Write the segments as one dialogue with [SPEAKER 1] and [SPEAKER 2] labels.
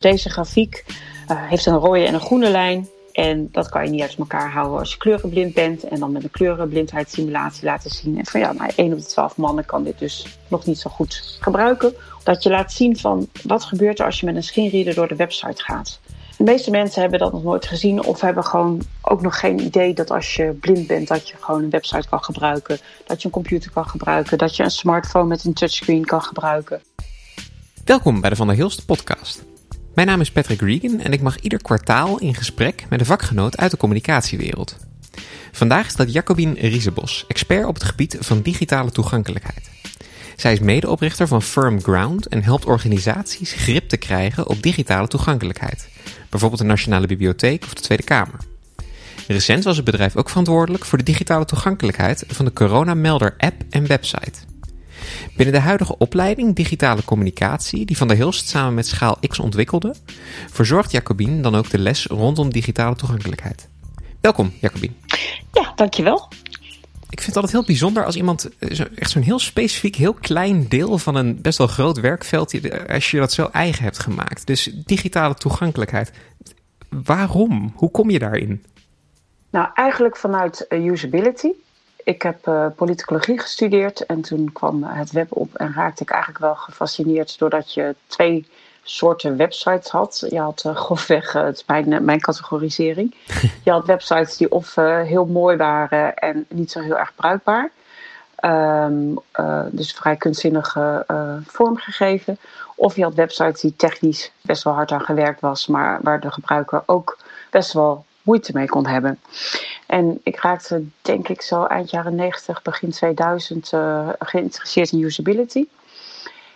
[SPEAKER 1] Deze grafiek uh, heeft een rode en een groene lijn. En dat kan je niet uit elkaar houden als je kleurenblind bent. En dan met een kleurenblindheidssimulatie laten zien. En van ja, maar 1 op de 12 mannen kan dit dus nog niet zo goed gebruiken. Dat je laat zien van wat gebeurt er als je met een screenreader door de website gaat. De meeste mensen hebben dat nog nooit gezien of hebben gewoon ook nog geen idee dat als je blind bent, dat je gewoon een website kan gebruiken, dat je een computer kan gebruiken, dat je een smartphone met een touchscreen kan gebruiken.
[SPEAKER 2] Welkom bij de Van der Hilst podcast. Mijn naam is Patrick Regan en ik mag ieder kwartaal in gesprek met een vakgenoot uit de communicatiewereld. Vandaag is dat Jacobien Riesebos, expert op het gebied van digitale toegankelijkheid. Zij is medeoprichter van Firm Ground en helpt organisaties grip te krijgen op digitale toegankelijkheid, bijvoorbeeld de Nationale Bibliotheek of de Tweede Kamer. Recent was het bedrijf ook verantwoordelijk voor de digitale toegankelijkheid van de Corona Melder app en website. Binnen de huidige opleiding Digitale Communicatie, die Van der Hilst samen met Schaal X ontwikkelde, verzorgt Jacobien dan ook de les rondom digitale toegankelijkheid. Welkom, Jacobien.
[SPEAKER 1] Ja, dankjewel.
[SPEAKER 2] Ik vind het altijd heel bijzonder als iemand eh, echt zo'n heel specifiek, heel klein deel van een best wel groot werkveld, eh, als je dat zo eigen hebt gemaakt. Dus digitale toegankelijkheid. Waarom? Hoe kom je daarin?
[SPEAKER 1] Nou, eigenlijk vanuit eh, usability ik heb uh, politicologie gestudeerd en toen kwam het web op en raakte ik eigenlijk wel gefascineerd doordat je twee soorten websites had. Je had uh, grofweg, uh, het is mijn, mijn categorisering. Je had websites die of heel mooi waren en niet zo heel erg bruikbaar. Um, dus vrij kunstzinnig vormgegeven. Of je had websites die technisch best wel hard aan gewerkt was, maar waar de gebruiker ook best wel moeite mee kon hebben. En ik raakte, denk ik, zo eind jaren 90, begin 2000 uh, geïnteresseerd in usability.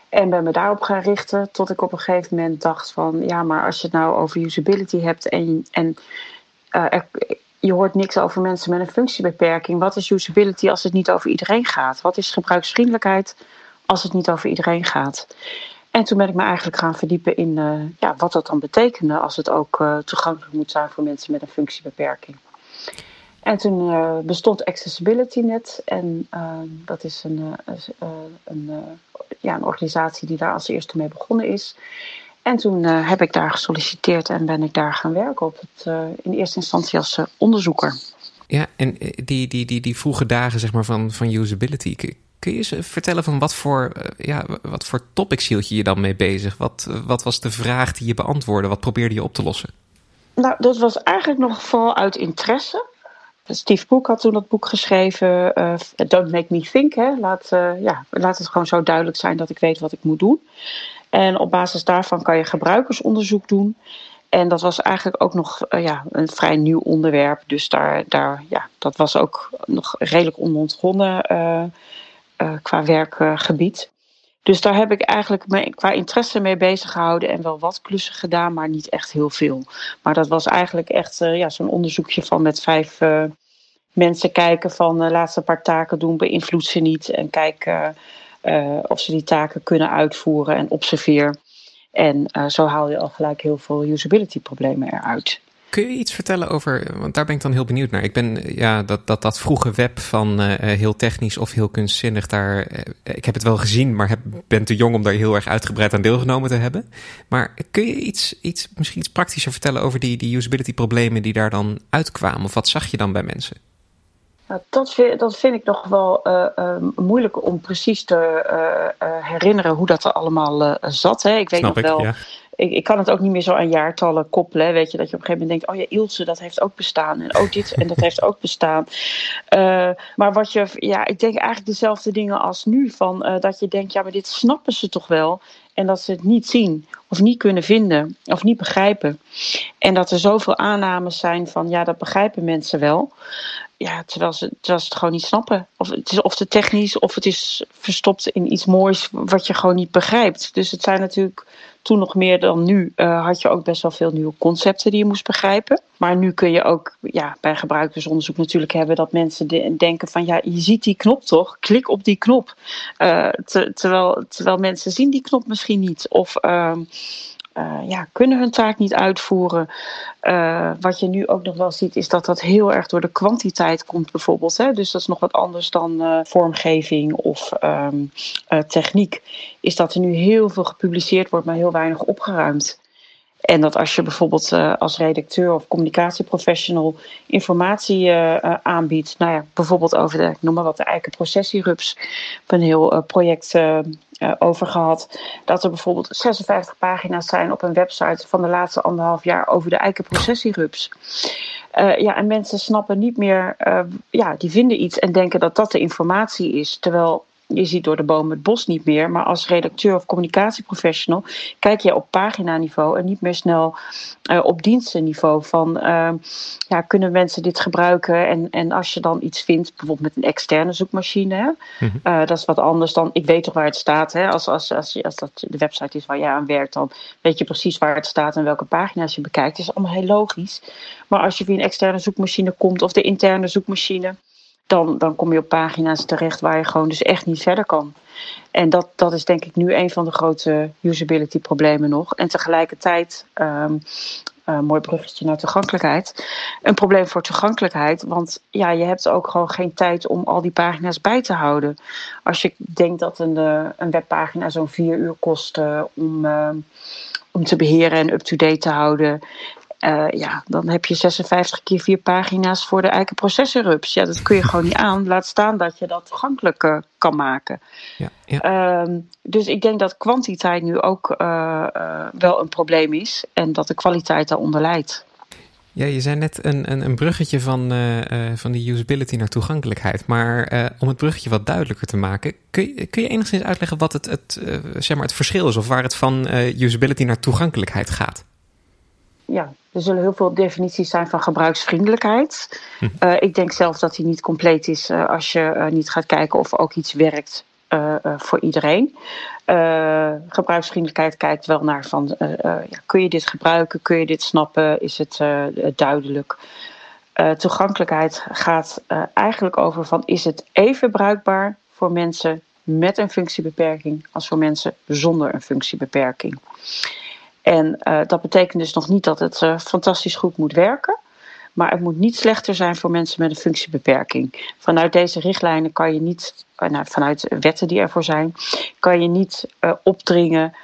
[SPEAKER 1] En ben me daarop gaan richten tot ik op een gegeven moment dacht van... ja, maar als je het nou over usability hebt en, en er, je hoort niks over mensen met een functiebeperking... wat is usability als het niet over iedereen gaat? Wat is gebruiksvriendelijkheid als het niet over iedereen gaat? En toen ben ik me eigenlijk gaan verdiepen in uh, ja, wat dat dan betekende... als het ook toegankelijk moet zijn voor mensen met een functiebeperking. En toen uh, bestond Accessibility Net. En uh, dat is een, uh, een, ja, een organisatie die daar als eerste mee begonnen is. En toen heb ik daar gesolliciteerd en ben ik daar gaan werken op het, in eerste instantie als onderzoeker.
[SPEAKER 2] Ja, en die, die, die, die vroege dagen zeg maar, van, van usability. Kun je eens vertellen van wat voor, ja, wat voor topics hield je je dan mee bezig? Wat, wat was de vraag die je beantwoordde? Wat probeerde je op te lossen?
[SPEAKER 1] Nou, dat was eigenlijk nog vooral uit interesse. Steve Boek had toen dat boek geschreven, uh, Don't Make Me Think. Hè. Laat, uh, ja, laat het gewoon zo duidelijk zijn dat ik weet wat ik moet doen. En op basis daarvan kan je gebruikersonderzoek doen. En dat was eigenlijk ook nog uh, ja, een vrij nieuw onderwerp. Dus daar, daar, ja, dat was ook nog redelijk onontgonnen qua werkgebied. Dus daar heb ik eigenlijk me, qua interesse mee bezig gehouden en wel wat klussen gedaan, maar niet echt heel veel. Maar dat was eigenlijk echt uh, ja, zo'n onderzoekje van met vijf uh, mensen kijken van uh, laat ze een paar taken doen, beïnvloed ze niet en kijk of ze die taken kunnen uitvoeren en observeer. En zo haal je al gelijk heel veel usability problemen eruit.
[SPEAKER 2] Kun je iets vertellen over, want daar ben ik dan heel benieuwd naar. Ik ben, ja, dat, dat, dat vroege web van uh, heel technisch of heel kunstzinnig, daar, uh, ik heb het wel gezien, maar heb, ben te jong om daar heel erg uitgebreid aan deelgenomen te hebben. Maar kun je iets, iets misschien iets praktischer vertellen over die, die usability problemen die daar dan uitkwamen? Of wat zag je dan bij mensen?
[SPEAKER 1] Nou, dat, vind, dat vind ik nog wel uh, uh, moeilijk om precies te uh, herinneren hoe dat er allemaal zat. Hè. Ik weet Snap nog ik, wel. Ja ik, ik kan het ook niet meer zo aan jaartallen koppelen. Weet je, dat je op een gegeven moment denkt: oh ja, Ilse, dat heeft ook bestaan. En ook dit en dat heeft ook bestaan. Uh, maar wat je, ja, ik denk eigenlijk dezelfde dingen als nu. Van, uh, dat je denkt: ja, maar dit snappen ze toch wel. En dat ze het niet zien of niet kunnen vinden of niet begrijpen. En dat er zoveel aannames zijn van ja, dat begrijpen mensen wel. Ja, terwijl ze, terwijl ze het gewoon niet snappen. Of het is of te technisch of het is verstopt in iets moois wat je gewoon niet begrijpt. Dus het zijn natuurlijk toen nog meer dan nu uh, had je ook best wel veel nieuwe concepten die je moest begrijpen. Maar nu kun je ook ja, bij gebruikersonderzoek natuurlijk hebben dat mensen de, denken van ja, je ziet die knop toch? Klik op die knop. Te, terwijl, terwijl mensen zien die knop misschien niet. Of uh, uh, ja, kunnen hun taak niet uitvoeren. Uh, wat je nu ook nog wel ziet, is dat dat heel erg door de kwantiteit komt, bijvoorbeeld. Hè? Dus dat is nog wat anders dan uh, vormgeving of um, techniek. Is dat er nu heel veel gepubliceerd wordt, maar heel weinig opgeruimd. En dat als je bijvoorbeeld als redacteur of communicatieprofessional informatie aanbiedt, nou ja, bijvoorbeeld over de, noem maar wat, de eikenprocessierups, een heel project over gehad, dat er bijvoorbeeld 56 pagina's zijn op een website van de laatste anderhalf jaar over de eikenprocessierups. Uh, ja, en mensen snappen niet meer, uh, ja, die vinden iets en denken dat dat de informatie is. Terwijl je ziet door de boom het bos niet meer. Maar als redacteur of communicatieprofessional kijk je op paginaniveau en niet meer snel uh, op dienstenniveau. Van uh, ja, kunnen mensen dit gebruiken? En, en als je dan iets vindt, bijvoorbeeld met een externe zoekmachine, hè, mm -hmm. dat is wat anders dan ik weet toch waar het staat. Hè? Als, als, als, als dat de website is waar je aan werkt, dan weet je precies waar het staat en welke pagina's je bekijkt. Dat is allemaal heel logisch. Maar als je via een externe zoekmachine komt of de interne zoekmachine dan, dan kom je op pagina's terecht waar je gewoon dus echt niet verder kan. En dat, dat is denk ik nu een van de grote usability problemen nog. En tegelijkertijd, um, uh, mooi bruggetje naar toegankelijkheid, een probleem voor toegankelijkheid. Want ja, je hebt ook gewoon geen tijd om al die pagina's bij te houden. Als je denkt dat een, uh, een webpagina zo'n vier uur kost uh, om, om te beheren en up-to-date te houden. Uh, ja, dan heb je 56 keer vier pagina's voor de eikenprocessorrups. Ja, dat kun je gewoon niet aan. Laat staan dat je dat toegankelijk kan maken. Ja, ja. Uh, dus ik denk dat kwantiteit nu ook uh, wel een probleem is. En dat de kwaliteit daaronder leidt.
[SPEAKER 2] Ja, je zei net een, een, een bruggetje van, van die usability naar toegankelijkheid. Maar om het bruggetje wat duidelijker te maken, kun je, kun je enigszins uitleggen wat het, het, zeg maar het verschil is of waar het van usability naar toegankelijkheid gaat?
[SPEAKER 1] Ja, er zullen heel veel definities zijn van gebruiksvriendelijkheid. Hm. Uh, ik denk zelf dat die niet compleet is uh, als je uh, niet gaat kijken of ook iets werkt voor iedereen. gebruiksvriendelijkheid kijkt wel naar van ja, kun je dit gebruiken, kun je dit snappen, is het duidelijk. toegankelijkheid gaat eigenlijk over van is het even bruikbaar voor mensen met een functiebeperking als voor mensen zonder een functiebeperking. En uh, dat betekent dus nog niet dat het uh, fantastisch goed moet werken. Maar het moet niet slechter zijn voor mensen met een functiebeperking. Vanuit deze richtlijnen kan je niet, uh, nou, vanuit wetten die ervoor zijn, kan je niet opdringen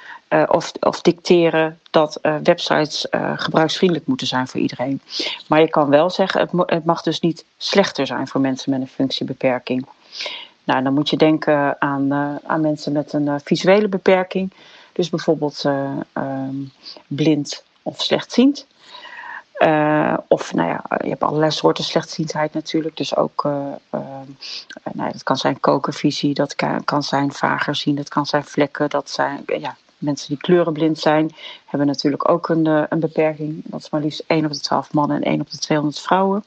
[SPEAKER 1] of, of, dicteren dat websites gebruiksvriendelijk moeten zijn voor iedereen. Maar je kan wel zeggen, het, het mag dus niet slechter zijn voor mensen met een functiebeperking. Nou, dan moet je denken aan, aan mensen met een visuele beperking. Dus bijvoorbeeld uh, um, blind of slechtziend. Uh, of nou ja, je hebt allerlei soorten slechtziendheid natuurlijk. Dus ook, uh, nou, dat kan zijn kokervisie, dat kan, kan zijn vager zien, dat kan zijn vlekken. Dat zijn ja, mensen die kleurenblind zijn, hebben natuurlijk ook een, een beperking. Dat is maar liefst 1 op de 12 mannen en 1 op de 200 vrouwen.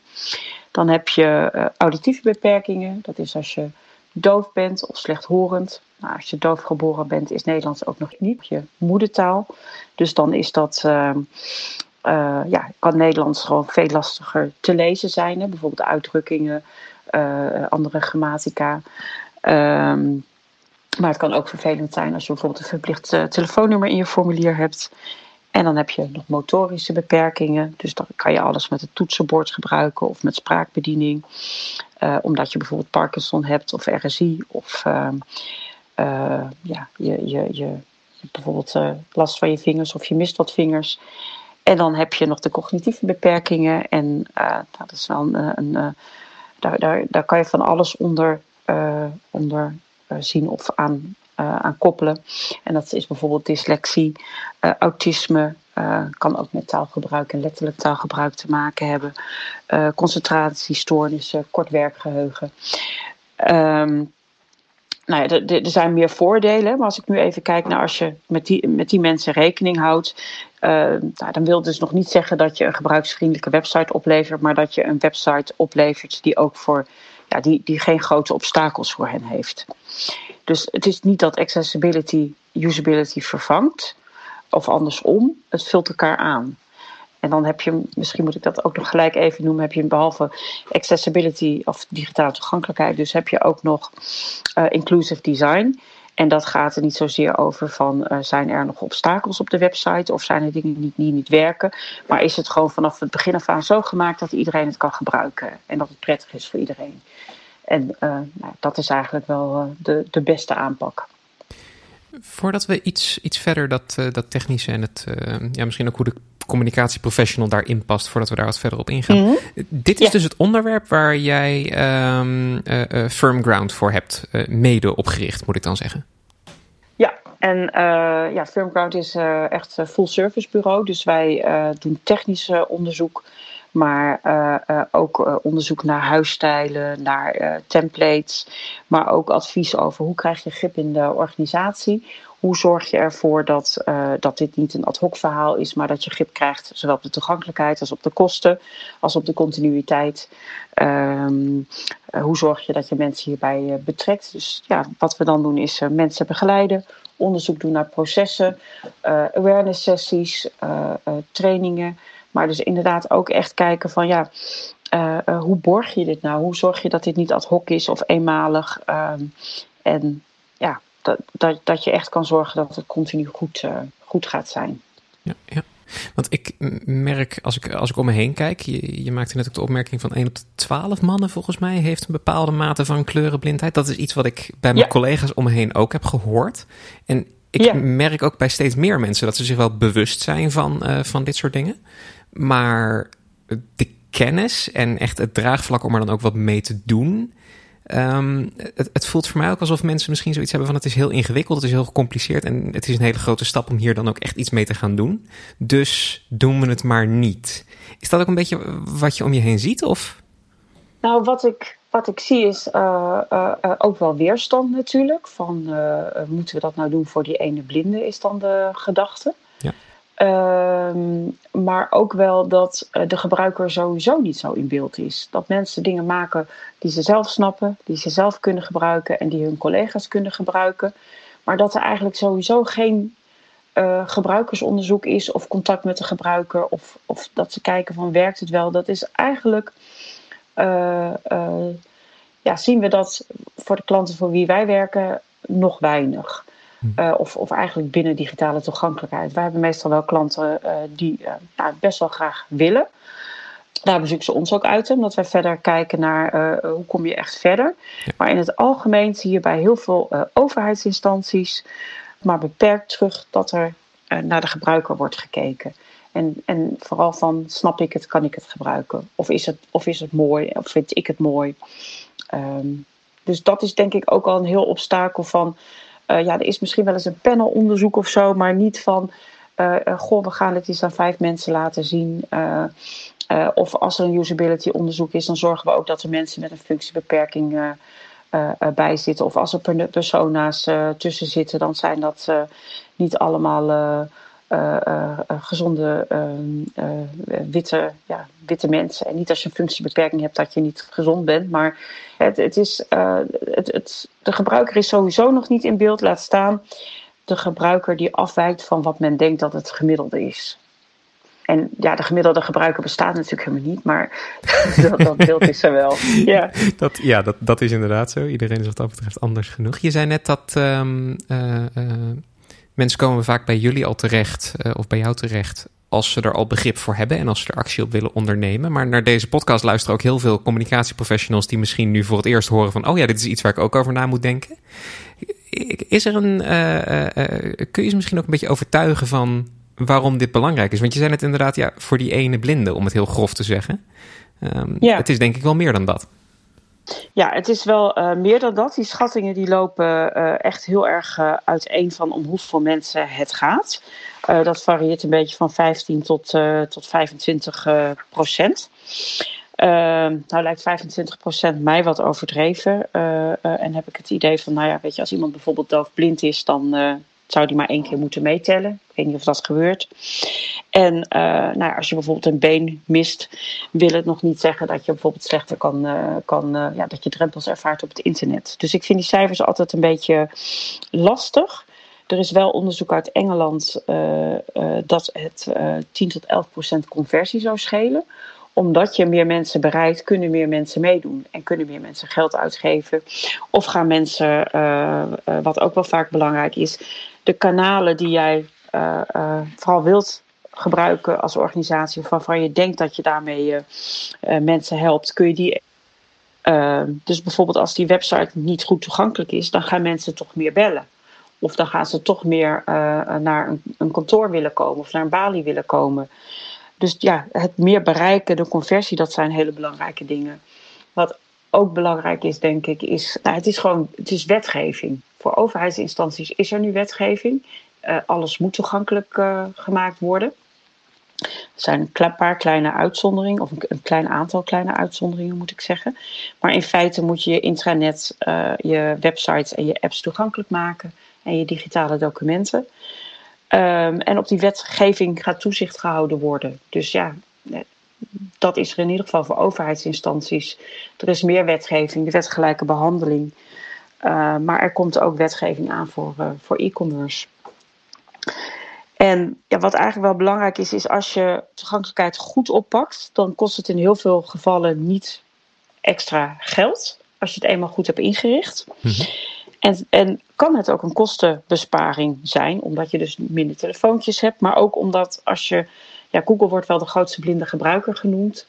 [SPEAKER 1] Dan heb je auditieve beperkingen. Dat is als je doof bent of slechthorend. Nou, als je doof geboren bent, is Nederlands ook nog niet je moedertaal. Dus dan is dat, uh, uh, ja, kan Nederlands gewoon veel lastiger te lezen zijn. Hè? Bijvoorbeeld uitdrukkingen, uh, andere grammatica. Um, maar het kan ook vervelend zijn als je bijvoorbeeld een verplicht telefoonnummer in je formulier hebt. En dan heb je nog motorische beperkingen. Dus dan kan je alles met het toetsenbord gebruiken of met spraakbediening. Uh, omdat je bijvoorbeeld Parkinson hebt of RSI. Of uh, uh, ja, je, je, je hebt bijvoorbeeld last van je vingers of je mist wat vingers. En dan heb je nog de cognitieve beperkingen. En dat is wel een. een daar, daar, daar kan je van alles onder, onder zien of aan aan koppelen. En dat is bijvoorbeeld dyslexie, uh, autisme, uh, kan ook met taalgebruik en letterlijk taalgebruik te maken hebben. concentratiestoornissen, kort werkgeheugen. Um, nou ja, er zijn meer voordelen, maar als ik nu even kijk naar als je met die, met die mensen rekening houdt, uh, nou, dan wil dus nog niet zeggen dat je een gebruiksvriendelijke website oplevert, maar dat je een website oplevert die ook voor, die, die geen grote obstakels voor hen heeft. Dus het is niet dat accessibility usability vervangt, of andersom, het vult elkaar aan. En dan heb je, misschien moet ik dat ook nog gelijk even noemen, heb je behalve accessibility of digitale toegankelijkheid, dus heb je ook nog uh, inclusive design. En dat gaat er niet zozeer over van uh, zijn er nog obstakels op de website of zijn er dingen die, die niet werken. Maar is het gewoon vanaf het begin af aan zo gemaakt dat iedereen het kan gebruiken en dat het prettig is voor iedereen. En uh, nou, dat is eigenlijk wel uh, de, de beste aanpak.
[SPEAKER 2] Voordat we iets, iets verder dat, dat technische en het, ja, misschien ook hoe de communicatieprofessional daarin past, voordat we daar wat verder op ingaan. Mhm. Dit is dus het onderwerp waar jij um, uh, Firm Ground voor hebt mede opgericht, moet ik dan zeggen.
[SPEAKER 1] Ja, en ja, Firmground is echt een full service bureau. Dus wij doen technisch onderzoek, maar ook onderzoek naar huisstijlen, naar templates. Maar ook advies over hoe krijg je grip in de organisatie. Hoe zorg je ervoor dat, dat dit niet een ad hoc verhaal is, maar dat je grip krijgt, zowel op de toegankelijkheid als op de kosten, als op de continuïteit. Um, hoe zorg je dat je mensen hierbij betrekt? Dus ja, wat we dan doen is mensen begeleiden, onderzoek doen naar processen, awareness sessies, trainingen. Maar dus inderdaad ook echt kijken van ja, hoe borg je dit nou? Hoe zorg je dat dit niet ad hoc is of eenmalig? Ehm, en ja, dat, dat, dat je echt kan zorgen dat het continu goed, goed gaat zijn.
[SPEAKER 2] Ja, ja. Want ik merk, als ik, als ik om me heen kijk, je, je maakte net ook de opmerking van 1 op de 12 mannen volgens mij heeft een bepaalde mate van kleurenblindheid. Dat is iets wat ik bij mijn collega's om me heen ook heb gehoord. En ik merk ook bij steeds meer mensen dat ze zich wel bewust zijn van, uh, van dit soort dingen. Maar de kennis en echt het draagvlak om er dan ook wat mee te doen, Um, het, het, voelt voor mij ook alsof mensen misschien zoiets hebben van het is heel ingewikkeld, het is heel gecompliceerd en het is een hele grote stap om hier dan ook echt iets mee te gaan doen. Dus doen we het maar niet. Is dat ook een beetje wat je om je heen ziet? Of?
[SPEAKER 1] Nou, wat ik, wat ik zie is uh, uh, ook wel weerstand natuurlijk. Van moeten we dat nou doen voor die ene blinde, is dan de gedachte. Ehm, maar ook wel dat eh, de gebruiker sowieso niet zo in beeld is. Dat mensen dingen maken die ze zelf snappen, die ze zelf kunnen gebruiken en die hun collega's kunnen gebruiken. Maar dat er eigenlijk sowieso geen gebruikersonderzoek is of contact met de gebruiker of, of dat ze kijken van werkt het wel. Dat is eigenlijk, ja, zien we dat voor de klanten voor wie wij werken nog weinig. Hm. Eh, of, of eigenlijk binnen digitale toegankelijkheid. Wij hebben meestal wel klanten uh, die uh, nou, best wel graag willen. Daar bezoeken ze ons ook uit, omdat wij verder kijken naar hoe kom je echt verder. Maar in het algemeen zie je bij heel veel overheidsinstanties maar beperkt terug dat er naar de gebruiker wordt gekeken. En, en vooral van, snap ik het, kan ik het gebruiken? Of is het, of is het mooi, of vind ik het mooi? Um, dus dat is denk ik ook al een heel obstakel van uh, ja, er is misschien wel eens een panelonderzoek of zo, maar niet van, uh, goh, we gaan het eens aan vijf mensen laten zien. of als er een usability onderzoek is, dan zorgen we ook dat er mensen met een functiebeperking bij zitten. Of als er persona's tussen zitten, dan zijn dat niet allemaal gezonde witte, ja, witte mensen. En niet als je een functiebeperking hebt dat je niet gezond bent. Maar het, het is, het, het, de gebruiker is sowieso nog niet in beeld. Laat staan de gebruiker die afwijkt van wat men denkt dat het gemiddelde is. En ja, de gemiddelde gebruiker bestaat natuurlijk helemaal niet, maar dat, dat beeld is er wel. Ja,
[SPEAKER 2] dat, ja dat, dat is inderdaad zo. Iedereen is wat dat betreft anders genoeg. Je zei net dat um, mensen komen vaak bij jullie al terecht, uh, of bij jou terecht, als ze er al begrip voor hebben en als ze er actie op willen ondernemen. Maar naar deze podcast luisteren ook heel veel communicatieprofessionals die misschien nu voor het eerst horen van, oh ja, dit is iets waar ik ook over na moet denken. Is er een, uh, uh, kun je ze misschien ook een beetje overtuigen van waarom dit belangrijk is? Want je zei het inderdaad, ja, voor die ene blinde, om het heel grof te zeggen. Um, ja. Het is denk ik wel meer dan dat.
[SPEAKER 1] Ja, het is wel uh, meer dan dat. Die schattingen die lopen uh, echt heel erg uh, uiteen van om hoeveel mensen het gaat. dat varieert een beetje van 15 tot, tot 25 procent. Ehm, nou lijkt 25 procent mij wat overdreven. en heb ik het idee van, nou ja, weet je, als iemand bijvoorbeeld doofblind is, dan zou die maar één keer moeten meetellen. Ik weet niet of dat gebeurt. En uh, nou ja, als je bijvoorbeeld een been mist, wil het nog niet zeggen dat je bijvoorbeeld slechter kan, uh, kan uh, ja, dat je drempels ervaart op het internet. Dus ik vind die cijfers altijd een beetje lastig. Er is wel onderzoek uit Engeland dat het 10 tot 11 procent conversie zou schelen omdat je meer mensen bereikt, kunnen meer mensen meedoen. En kunnen meer mensen geld uitgeven. Of gaan mensen, wat ook wel vaak belangrijk is, de kanalen die jij uh, uh, vooral wilt gebruiken als organisatie, of waarvan je denkt dat je daarmee uh, mensen helpt, kun je die. dus bijvoorbeeld als die website niet goed toegankelijk is, dan gaan mensen toch meer bellen. Of dan gaan ze toch meer naar een, een kantoor willen komen of naar een balie willen komen. Dus ja, het meer bereiken, de conversie, dat zijn hele belangrijke dingen. Wat ook belangrijk is, denk ik, is, nou, het is gewoon, het is wetgeving. Voor overheidsinstanties is er nu wetgeving. Uh, alles moet toegankelijk uh, gemaakt worden. Er zijn een paar kleine uitzonderingen, of een, klein aantal kleine uitzonderingen moet ik zeggen. Maar in feite moet je je intranet, uh, je websites en je apps toegankelijk maken en je digitale documenten. Um, en op die wetgeving gaat toezicht gehouden worden. Dus ja, dat is er in ieder geval voor overheidsinstanties. Er is meer wetgeving, de wetgelijke behandeling. Uh, maar er komt ook wetgeving aan voor, uh, voor e-commerce. En ja, wat eigenlijk wel belangrijk is, is als je toegankelijkheid goed oppakt, dan kost het in heel veel gevallen niet extra geld. Als je het eenmaal goed hebt ingericht. Mm -hmm. En, en kan het ook een kostenbesparing zijn, omdat je dus minder telefoontjes hebt, maar ook omdat als je, ja, Google wordt wel de grootste blinde gebruiker genoemd.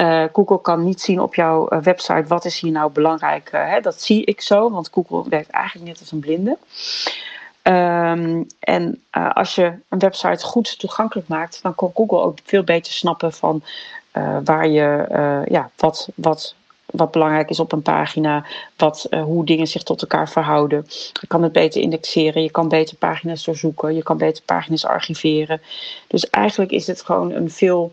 [SPEAKER 1] Uh, Google kan niet zien op jouw uh, website wat is hier nou belangrijk. Uh, hè? Dat zie ik zo, want Google werkt eigenlijk net als een blinde. Um, en als je een website goed toegankelijk maakt, dan kan Google ook veel beter snappen van waar je, ja, wat, wat wat belangrijk is op een pagina, wat, hoe dingen zich tot elkaar verhouden. Je kan het beter indexeren, je kan beter pagina's doorzoeken, je kan beter pagina's archiveren. Dus eigenlijk is het gewoon een veel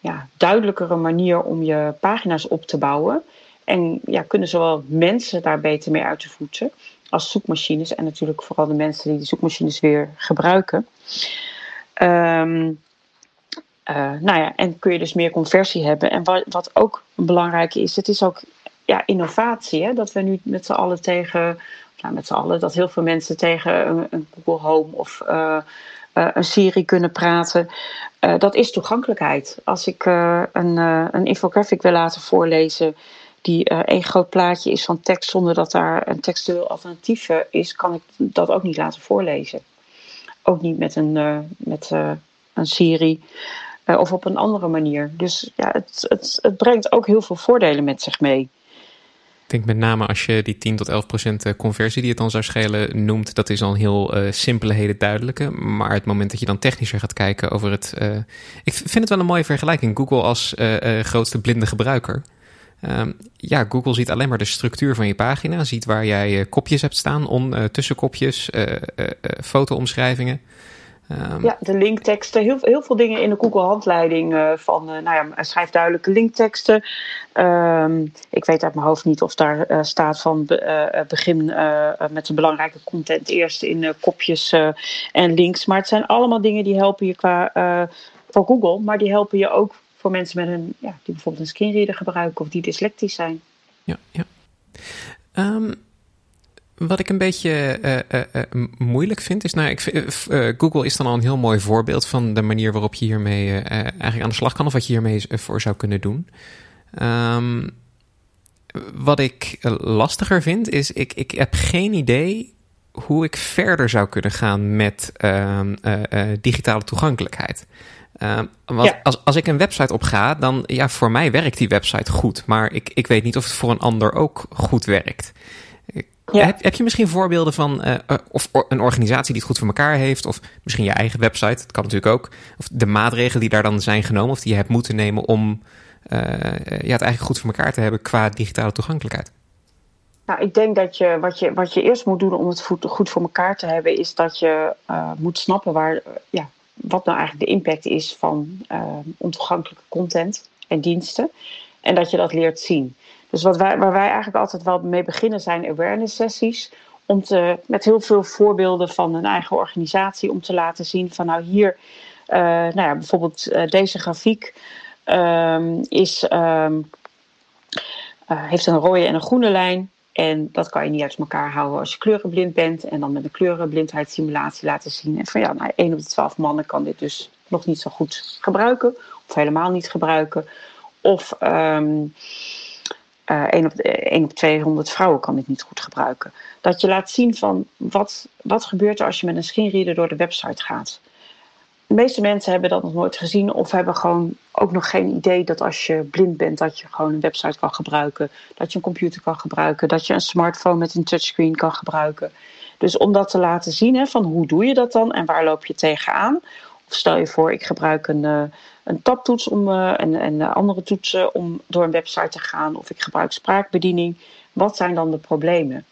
[SPEAKER 1] ja, duidelijkere manier om je pagina's op te bouwen. En ja, kunnen zowel mensen daar beter mee uit de voeten als zoekmachines. En natuurlijk vooral de mensen die de zoekmachines weer gebruiken. Um, uh, nou ja, en kun je dus meer conversie hebben. En wat, wat ook belangrijk is, het is ook ja, innovatie. Hè? Dat we nu met z'n allen tegen, nou, met z'n allen, dat heel veel mensen tegen een, Google Home of uh, een Siri kunnen praten. dat is toegankelijkheid. Als ik een, een infographic wil laten voorlezen die één groot plaatje is van tekst zonder dat daar een textueel alternatief is, kan ik dat ook niet laten voorlezen. Ook niet met een, met, een Siri. Of op een andere manier. Dus ja, het, het, het brengt ook heel veel voordelen met zich mee.
[SPEAKER 2] Denk met name als je die 10 tot 11 procent eh, conversie die het dan zou schelen noemt, dat is een heel uh, simpele, hele duidelijke. Maar het moment dat je dan technischer gaat kijken over het. Uh, ik vind het wel een mooie vergelijking. Google als grootste blinde gebruiker. Um, ja, Google ziet alleen maar de structuur van je pagina, ziet waar jij kopjes hebt staan, on, tussenkopjes, foto-omschrijvingen.
[SPEAKER 1] Um, ja, de linkteksten. Heel, heel veel dingen in de Google-handleiding uh, van, uh, nou ja, schrijf duidelijke linkteksten. Um, ik weet uit mijn hoofd niet of daar uh, staat van be, begin met de belangrijke content eerst in kopjes en links. Maar het zijn allemaal dingen die helpen je qua voor Google, maar die helpen je ook voor mensen met een, ja, die bijvoorbeeld een screenreader gebruiken of die dyslectisch zijn.
[SPEAKER 2] Ja, ja. Um, wat ik een beetje uh, uh, moeilijk vind, is, nou, ik, Google is dan al een heel mooi voorbeeld van de manier waarop je hiermee eigenlijk aan de slag kan, of wat je hiermee voor zou kunnen doen. Um, wat ik lastiger vind, is ik, ik heb geen idee hoe ik verder zou kunnen gaan met um, digitale toegankelijkheid. Uh, want ja. als, als ik een website op ga, dan ja, voor mij werkt die website goed. Maar ik, ik weet niet of het voor een ander ook goed werkt. Ja. Heb, heb, je misschien voorbeelden van uh, of een organisatie die het goed voor elkaar heeft, of misschien je eigen website, dat kan natuurlijk ook, of de maatregelen die daar dan zijn genomen of die je hebt moeten nemen om uh, ja, het eigenlijk goed voor elkaar te hebben qua digitale toegankelijkheid?
[SPEAKER 1] Nou, ik denk dat je wat, je wat je eerst moet doen om het goed voor elkaar te hebben, is dat je uh, moet snappen waar, ja, wat nou eigenlijk de impact is van ontoegankelijke content en diensten. En dat je dat leert zien. Dus wat wij, waar wij eigenlijk altijd wel mee beginnen zijn awareness sessies. Om te, met heel veel voorbeelden van een eigen organisatie om te laten zien van nou hier, uh, nou ja, bijvoorbeeld uh, deze grafiek um, is, um, uh, heeft een rode en een groene lijn. En dat kan je niet uit elkaar houden als je kleurenblind bent. En dan met een kleurenblindheidssimulatie laten zien. En van ja, nou, 1 op de 12 mannen kan dit dus nog niet zo goed gebruiken. Of helemaal niet gebruiken. Of uh, 1, op, 1 op 200 vrouwen kan dit niet goed gebruiken. Dat je laat zien van wat, wat gebeurt er als je met een screenreader door de website gaat. De meeste mensen hebben dat nog nooit gezien of hebben gewoon ook nog geen idee dat als je blind bent, dat je gewoon een website kan gebruiken, dat je een computer kan gebruiken, dat je een smartphone met een touchscreen kan gebruiken. Dus om dat te laten zien, hè, van hoe doe je dat dan en waar loop je tegenaan? Of stel je voor, ik gebruik een, uh, een taptoets om, uh, en, en andere toetsen om door een website te gaan, of ik gebruik spraakbediening. Wat zijn dan de problemen?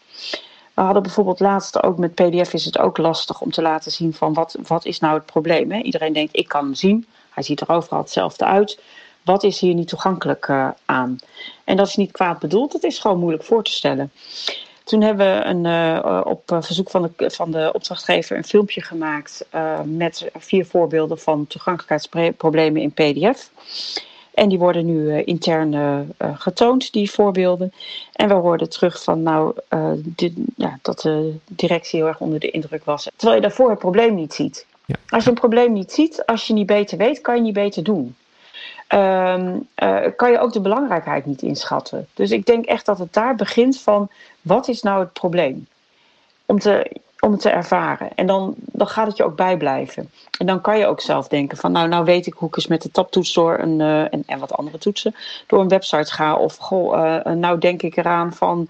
[SPEAKER 1] We hadden bijvoorbeeld laatst ook met PDF is het ook lastig om te laten zien van wat, wat is nou het probleem. Iedereen denkt ik kan zien, hij ziet er overal hetzelfde uit. Wat is hier niet toegankelijk uh, aan? En dat is niet kwaad bedoeld, het is gewoon moeilijk voor te stellen. Toen hebben we een, uh, op verzoek van de, van de opdrachtgever een filmpje gemaakt uh, met vier voorbeelden van toegankelijkheidsproblemen in PDF. En die worden nu uh, intern uh, getoond, die voorbeelden. En we hoorden terug van nou, dit, ja, dat de directie heel erg onder de indruk was. Terwijl je daarvoor het probleem niet ziet. Ja. Als je een probleem niet ziet, als je niet beter weet, kan je niet beter doen. Um, kan je ook de belangrijkheid niet inschatten. Dus ik denk echt dat het daar begint van wat is nou het probleem? Om te, om het te ervaren. En dan, dan gaat het je ook bijblijven. En dan kan je ook zelf denken van nou, nou weet ik hoe ik eens met de taptoets door een, uh, en, en wat andere toetsen door een website ga. Of goh, uh, nou denk ik eraan van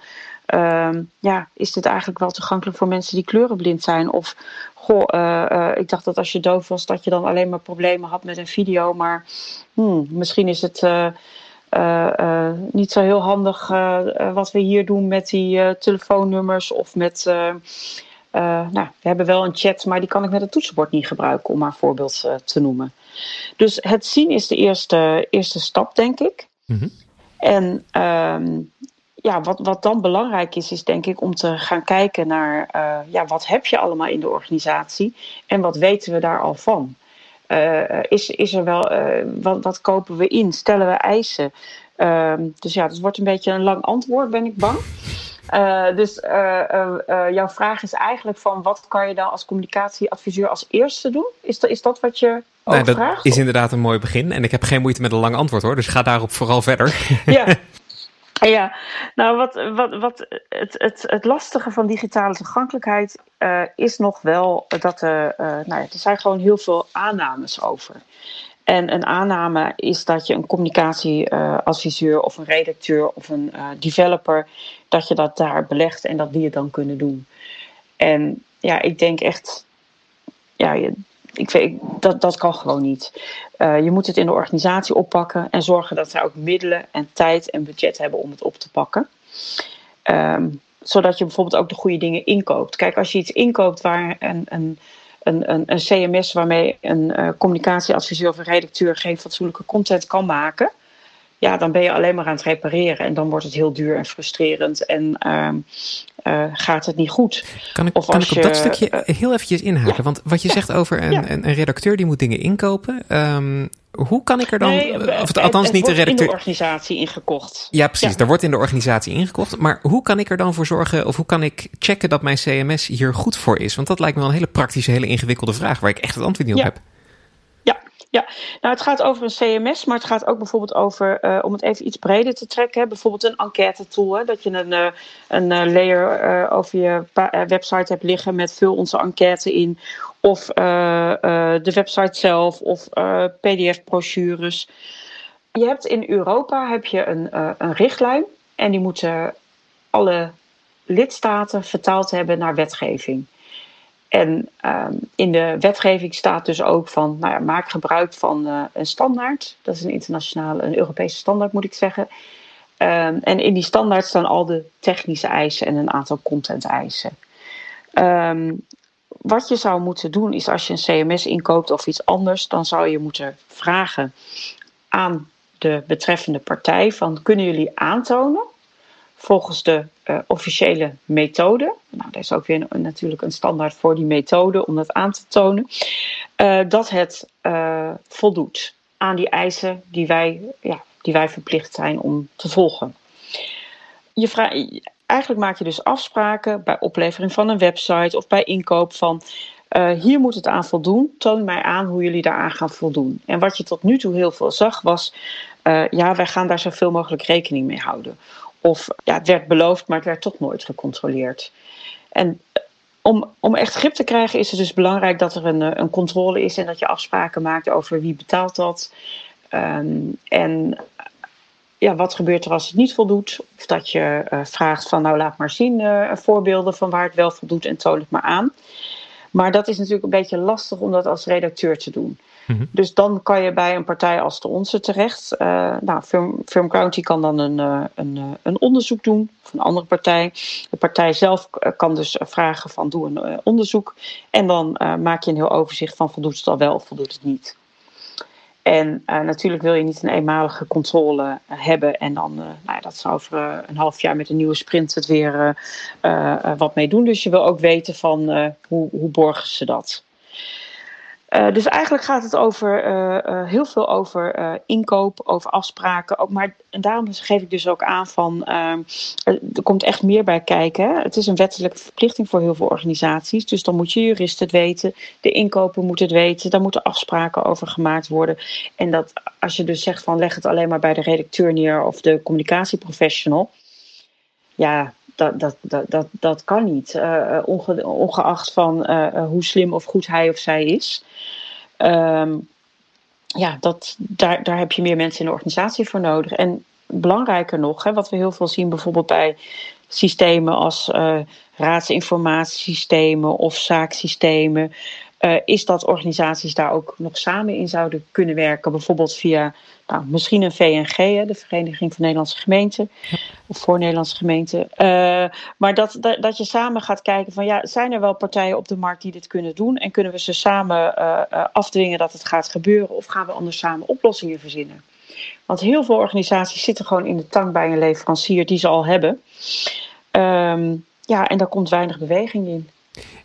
[SPEAKER 1] uh, ja, is dit eigenlijk wel toegankelijk voor mensen die kleurenblind zijn? Of goh, ik dacht dat als je doof was dat je dan alleen maar problemen had met een video. Maar hmm, misschien is het niet zo heel handig wat we hier doen met die telefoonnummers of met nou, we hebben wel een chat, maar die kan ik met het toetsenbord niet gebruiken, om maar een voorbeeld te noemen. Dus het zien is de eerste, eerste stap, denk ik. Mm -hmm. En um, ja, wat, wat dan belangrijk is, is denk ik om te gaan kijken naar uh, ja, wat heb je allemaal in de organisatie en wat weten we daar al van. Is, is er wel, wat, wat kopen we in? Stellen we eisen? Ehm, dus ja, het wordt een beetje een lang antwoord, ben ik bang. Uh, dus jouw vraag is eigenlijk van wat kan je dan als communicatieadviseur als eerste doen? Is dat, is dat wat je
[SPEAKER 2] nou, dat vraagt? is inderdaad een mooi begin. En ik heb geen moeite met een lang antwoord hoor, dus ga daarop vooral verder.
[SPEAKER 1] ja. Ja, nou wat, wat, wat het, het, het lastige van digitale toegankelijkheid is nog wel dat er, nou ja, er zijn gewoon heel veel aannames over. En een aanname is dat je een communicatieadviseur of een redacteur of een uh, developer, dat je dat daar belegt en dat die het dan kunnen doen. En ja, ik denk echt, ja, ik weet, dat, dat kan gewoon niet. Uh, je moet het in de organisatie oppakken en zorgen dat zij ook middelen en tijd en budget hebben om het op te pakken. Um, zodat je bijvoorbeeld ook de goede dingen inkoopt. Kijk, als je iets inkoopt waar een, een een, een, CMS waarmee een uh, communicatieadviseur of een redacteur geen fatsoenlijke content kan maken, ja, dan ben je alleen maar aan het repareren. En dan wordt het heel duur en frustrerend en uh, uh, gaat het niet goed.
[SPEAKER 2] Kan ik, kan ik op je, dat stukje uh, heel eventjes inhaken? Ja, Want wat je ja, zegt over een, ja. een, een, redacteur die moet dingen inkopen. Um, hoe kan ik er dan,
[SPEAKER 1] nee,
[SPEAKER 2] of het, althans
[SPEAKER 1] het
[SPEAKER 2] niet de redacteur...
[SPEAKER 1] in de organisatie ingekocht.
[SPEAKER 2] Ja, precies. Er wordt in de organisatie ingekocht. Maar hoe kan ik er dan voor zorgen, of hoe kan ik checken dat mijn CMS hier goed voor is? Want dat lijkt me wel een hele praktische, hele ingewikkelde vraag, waar ik echt het antwoord niet op heb.
[SPEAKER 1] Ja, nou het gaat over een CMS, maar het gaat ook bijvoorbeeld over, uh, om het even iets breder te trekken, bijvoorbeeld een enquête tool. Hè, dat je een, uh, een uh, layer over je website hebt liggen met vul onze enquête in. Of de website zelf, of pdf-brochures. Je hebt in Europa heb je een, een richtlijn en die moeten alle lidstaten vertaald hebben naar wetgeving. En um, in de wetgeving staat dus ook van, nou ja, maak gebruik van uh, een standaard. Dat is een internationale, een Europese standaard moet ik zeggen. Um, en in die standaard staan al de technische eisen en een aantal content eisen. Um, wat je zou moeten doen is als je een CMS inkoopt of iets anders, dan zou je moeten vragen aan de betreffende partij van kunnen jullie aantonen volgens de uh, officiële methode. Nou, er is ook weer natuurlijk een standaard voor die methode om dat aan te tonen. Uh, dat het uh, voldoet aan die eisen die wij, ja, die wij verplicht zijn om te volgen. Je eigenlijk maak je dus afspraken bij oplevering van een website of bij inkoop van. hier moet het aan voldoen. Toon mij aan hoe jullie daaraan gaan voldoen. En wat je tot nu toe heel veel zag was. ja, wij gaan daar zoveel mogelijk rekening mee houden of ja, het werd beloofd, maar het werd toch nooit gecontroleerd. En eh, om, om echt grip te krijgen is het dus belangrijk dat er een, eh, een controle is en dat je afspraken maakt over wie betaalt dat. Um, en ja, wat gebeurt er als het niet voldoet? Of dat je vraagt van nou laat maar zien voorbeelden van waar het wel voldoet en toon het maar aan. Maar dat is natuurlijk een beetje lastig om dat als redacteur te doen. Mhm. Dus dan kan je bij een partij als de onze terecht. Uh, nou, Firm, Firm County kan dan een, uh, een, uh, een onderzoek doen, of een andere partij. De partij zelf kan dus vragen van doe een onderzoek. En dan maak je een heel overzicht van voldoet het al wel of voldoet het niet. En natuurlijk wil je niet een eenmalige controle hebben en dan, nou ja, dat ze over een half jaar met een nieuwe sprint het weer wat mee doen. Dus je wil ook weten van hoe, hoe borgen ze dat. Uh, dus eigenlijk gaat het over, uh, uh, heel veel over inkoop, over afspraken. Ook, maar daarom geef ik dus ook aan van ehm, er komt echt meer bij kijken. Het is een wettelijke verplichting voor heel veel organisaties. Dus dan moet je jurist het weten, de inkopen moeten het weten, daar moeten afspraken over gemaakt worden. En dat als je dus zegt van leg het alleen maar bij de redacteur neer of de communicatieprofessional. Ja, dat, dat, dat, dat, kan niet. Uh, onge, ongeacht van uh, hoe slim of goed hij of zij is. Um, ja, dat, daar, daar heb je meer mensen in de organisatie voor nodig. En belangrijker nog, hè, wat we heel veel zien bijvoorbeeld bij systemen als raadsinformatiesystemen of zaaksystemen. Uh, is dat organisaties daar ook nog samen in zouden kunnen werken. Bijvoorbeeld via nou, misschien een VNG, de Vereniging van Nederlandse Gemeenten. Of voor Nederlandse gemeenten. Uh, maar dat, dat, je samen gaat kijken van ja, zijn er wel partijen op de markt die dit kunnen doen? En kunnen we ze samen uh, afdwingen dat het gaat gebeuren? Of gaan we anders samen oplossingen verzinnen? Want heel veel organisaties zitten gewoon in de tang bij een leverancier die ze al hebben. Um, ja, en daar komt weinig beweging in.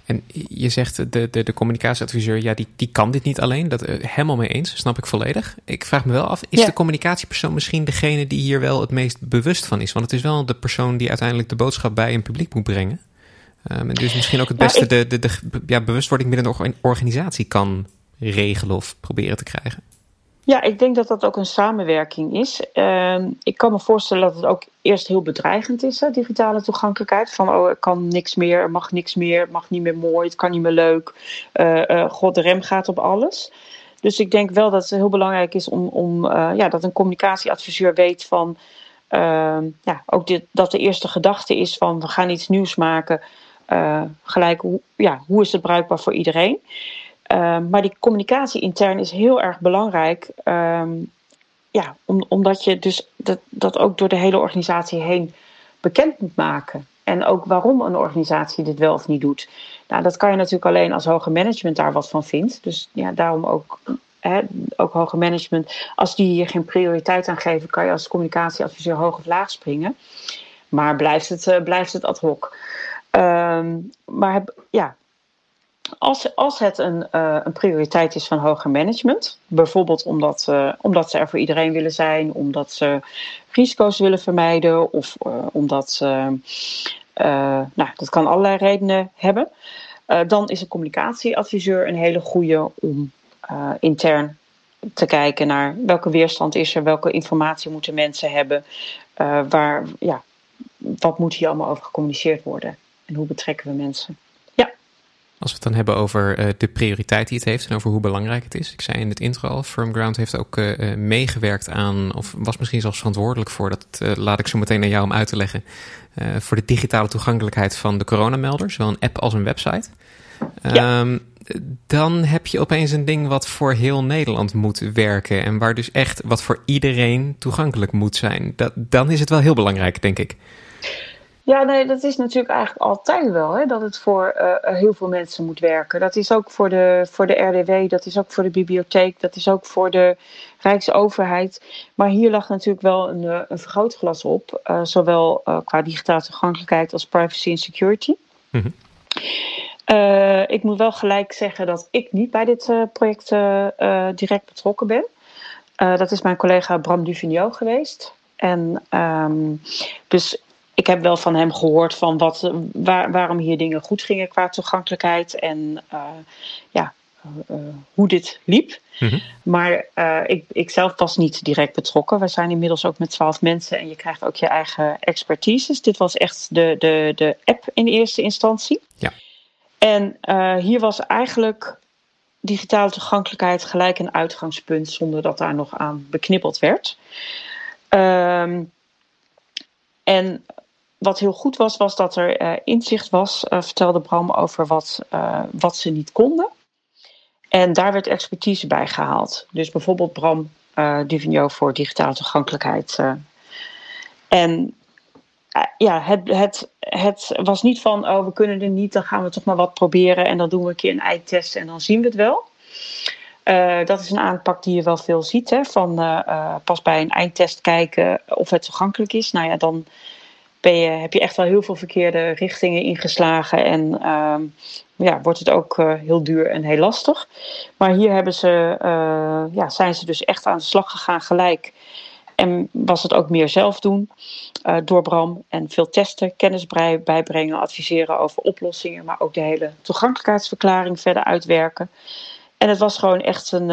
[SPEAKER 2] En je zegt, de, de, de communicatieadviseur, ja, die, die kan dit niet alleen. Dat uh, helemaal mee eens, snap ik volledig. Ik vraag me wel af, is de communicatiepersoon misschien degene die hier wel het meest bewust van is? Want het is wel de persoon die uiteindelijk de boodschap bij een publiek moet brengen. Um, en dus misschien ook het beste de, de, de ja, bewustwording binnen een organisatie kan regelen of proberen te krijgen.
[SPEAKER 1] Ja, ik denk dat dat ook een samenwerking is. Uh, ik kan me voorstellen dat het ook eerst heel bedreigend is, hè, digitale toegankelijkheid. Van, oh, ik kan niks meer, er mag niks meer, mag niet meer mooi, het kan niet meer leuk. Uh, uh, God, de rem gaat op alles. Dus ik denk wel dat het heel belangrijk is om, om uh, ja, dat een communicatieadviseur weet van... Ehm, ja, ook dit, dat de eerste gedachte is van we gaan iets nieuws maken. gelijk, ja, hoe is het bruikbaar voor iedereen? Um, maar die communicatie intern is heel erg belangrijk. Um, ja, om, omdat je dus dat, dat ook door de hele organisatie heen bekend moet maken. En ook waarom een organisatie dit wel of niet doet. Nou, dat kan je natuurlijk alleen als hoger management daar wat van vindt. Dus ja, daarom ook, hè, ook hoger management. Als die hier geen prioriteit aan geven, kan je als communicatieadviseur hoog of laag springen. Maar blijft het, uh, blijft het ad hoc. Um, maar heb, ja, als, als het een, uh, een prioriteit is van hoger management, bijvoorbeeld omdat, uh, omdat ze er voor iedereen willen zijn, omdat ze risico's willen vermijden of uh, omdat ze, nou, dat kan allerlei redenen hebben, dan is een communicatieadviseur een hele goede om intern te kijken naar welke weerstand is er, welke informatie moeten mensen hebben, waar, ja, wat moet hier allemaal over gecommuniceerd worden en hoe betrekken we mensen.
[SPEAKER 2] Als we het dan hebben over uh, de prioriteit die het heeft en over hoe belangrijk het is. Ik zei in het intro al, Firmground heeft ook uh, meegewerkt aan, of was misschien zelfs verantwoordelijk voor, dat uh, laat ik zo meteen naar jou om uit te leggen, voor de digitale toegankelijkheid van de coronamelder, zowel een app als een website. Ja. Um, dan heb je opeens een ding wat voor heel Nederland moet werken en waar dus echt wat voor iedereen toegankelijk moet zijn. Dat, dan is het wel heel belangrijk, denk ik.
[SPEAKER 1] Ja, nee, dat is natuurlijk eigenlijk altijd wel, hè, dat het voor uh, heel veel mensen moet werken. Dat is ook voor de, voor de RDW, dat is ook voor de bibliotheek, dat is ook voor de Rijksoverheid. Maar hier lag natuurlijk wel een, eh, een vergrootglas op, uh, zowel uh, qua digitale toegankelijkheid als privacy en security. Mm -hmm. ik moet wel gelijk zeggen dat ik niet bij dit project direct betrokken ben. dat is mijn collega Bram Duvigneau geweest. En um, dus ik heb wel van hem gehoord van wat, waar, waarom hier dingen goed gingen qua toegankelijkheid en uh, ja, uh, hoe dit liep. Mm-hmm. Maar ik, ik zelf was niet direct betrokken. We zijn inmiddels ook met twaalf mensen en je krijgt ook je eigen expertises. Dit was echt de, de, de app in eerste instantie. Ja. En hier was eigenlijk digitale toegankelijkheid gelijk een uitgangspunt zonder dat daar nog aan beknippeld werd. Ehm, en wat heel goed was, was dat er uh, inzicht was, uh, vertelde Bram, over wat, uh, wat ze niet konden. En daar werd expertise bij gehaald. Dus bijvoorbeeld Bram uh, voor digitale toegankelijkheid. en ja, het, het, het was niet van, oh, we kunnen er niet, dan gaan we toch maar wat proberen en dan doen we een keer een eindtest en dan zien we het wel. Dat is een aanpak die je wel veel ziet. Hè? Van pas bij een eindtest kijken of het toegankelijk is. Nou ja, dan heb je echt wel heel veel verkeerde richtingen ingeslagen. En ja, wordt het ook heel duur en heel lastig. Maar hier hebben ze, ja, zijn ze dus echt aan de slag gegaan gelijk. En was het ook meer zelf doen uh, door Bram. En veel testen, kennis bijbrengen, adviseren over oplossingen. Maar ook de hele toegankelijkheidsverklaring verder uitwerken. En het was gewoon echt een,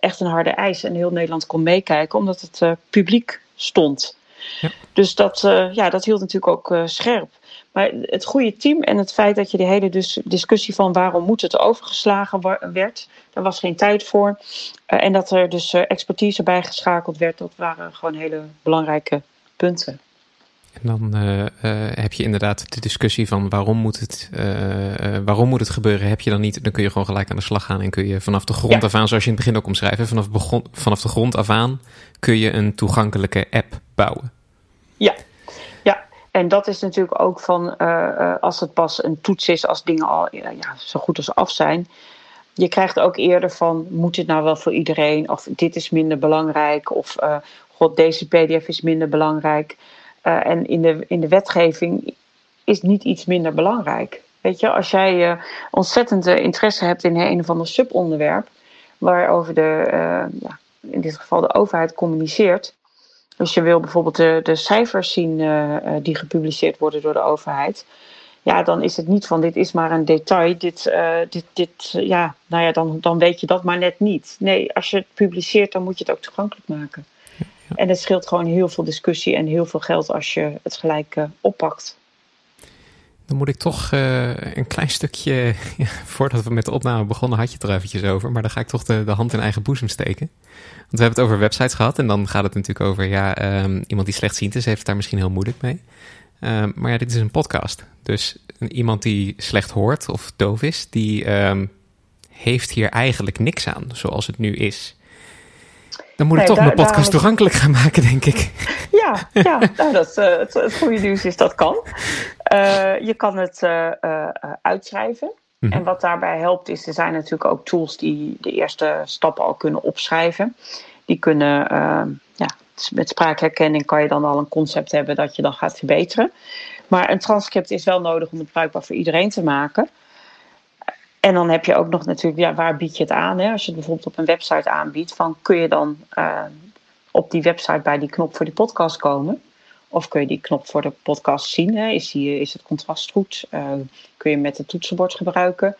[SPEAKER 1] echt een harde eis. En heel Nederland kon meekijken, omdat het publiek stond. Ja. Dus dat, uh, ja, dat hield natuurlijk ook scherp. Maar het goede team en het feit dat je de hele dus discussie van waarom moet het overgeslagen werd, daar was geen tijd voor. en dat er dus expertise bijgeschakeld werd, dat waren gewoon hele belangrijke punten.
[SPEAKER 2] En dan heb je inderdaad de discussie van waarom moet, het, waarom moet het gebeuren, heb je dan niet. Dan kun je gewoon gelijk aan de slag gaan en kun je vanaf de grond ja. af aan, zoals je in het begin ook omschrijft, vanaf, begon, vanaf de grond af aan kun je een toegankelijke app bouwen.
[SPEAKER 1] Ja, ja. En dat is natuurlijk ook van als het pas een toets is, als dingen al ja, zo goed als af zijn. Je krijgt ook eerder van, moet dit nou wel voor iedereen? Of dit is minder belangrijk? Of god, deze pdf is minder belangrijk. En in de, in de wetgeving is niet iets minder belangrijk. Weet je, als jij uh, ontzettend interesse hebt in een of ander subonderwerp, waarover de, ja, in dit geval de overheid communiceert. Dus je wil bijvoorbeeld de, de cijfers zien die gepubliceerd worden door de overheid. Ja, dan is het niet van dit is maar een detail. Dit, dit, dit, ja, nou ja, dan, dan weet je dat maar net niet. Nee, als je het publiceert, dan moet je het ook toegankelijk maken. En het scheelt gewoon heel veel discussie en heel veel geld als je het gelijk uh, oppakt.
[SPEAKER 2] Dan moet ik toch uh, een klein stukje, voordat we met de opname begonnen, had je het er eventjes over. Maar dan ga ik toch de, de, hand in eigen boezem steken. Want we hebben het over websites gehad en dan gaat het natuurlijk over, ja, um, iemand die slechtziend is, heeft daar misschien heel moeilijk mee. Um, maar ja, dit is een podcast. Dus iemand die slecht hoort of doof is, die um, heeft hier eigenlijk niks aan, zoals het nu is. Dan moet ik nee, toch daar, mijn podcast toegankelijk gaan maken, denk ik.
[SPEAKER 1] Ja, ja nou, dat, uh, het, het, goede nieuws is dat kan. Uh, je kan het uh, uitschrijven. Mm -hmm. En wat daarbij helpt is, er zijn natuurlijk ook tools die de eerste stappen al kunnen opschrijven. Die kunnen, ja, met spraakherkenning kan je dan al een concept hebben dat je dan gaat verbeteren. Maar een transcript is wel nodig om het bruikbaar voor iedereen te maken. En dan heb je ook nog natuurlijk, ja, waar bied je het aan? Hè? Als je het bijvoorbeeld op een website aanbiedt, van kun je dan uh, op die website bij die knop voor die podcast komen? Of kun je die knop voor de podcast zien? Hè? Is, die, is het contrast goed? Uh, kun je met het toetsenbord gebruiken?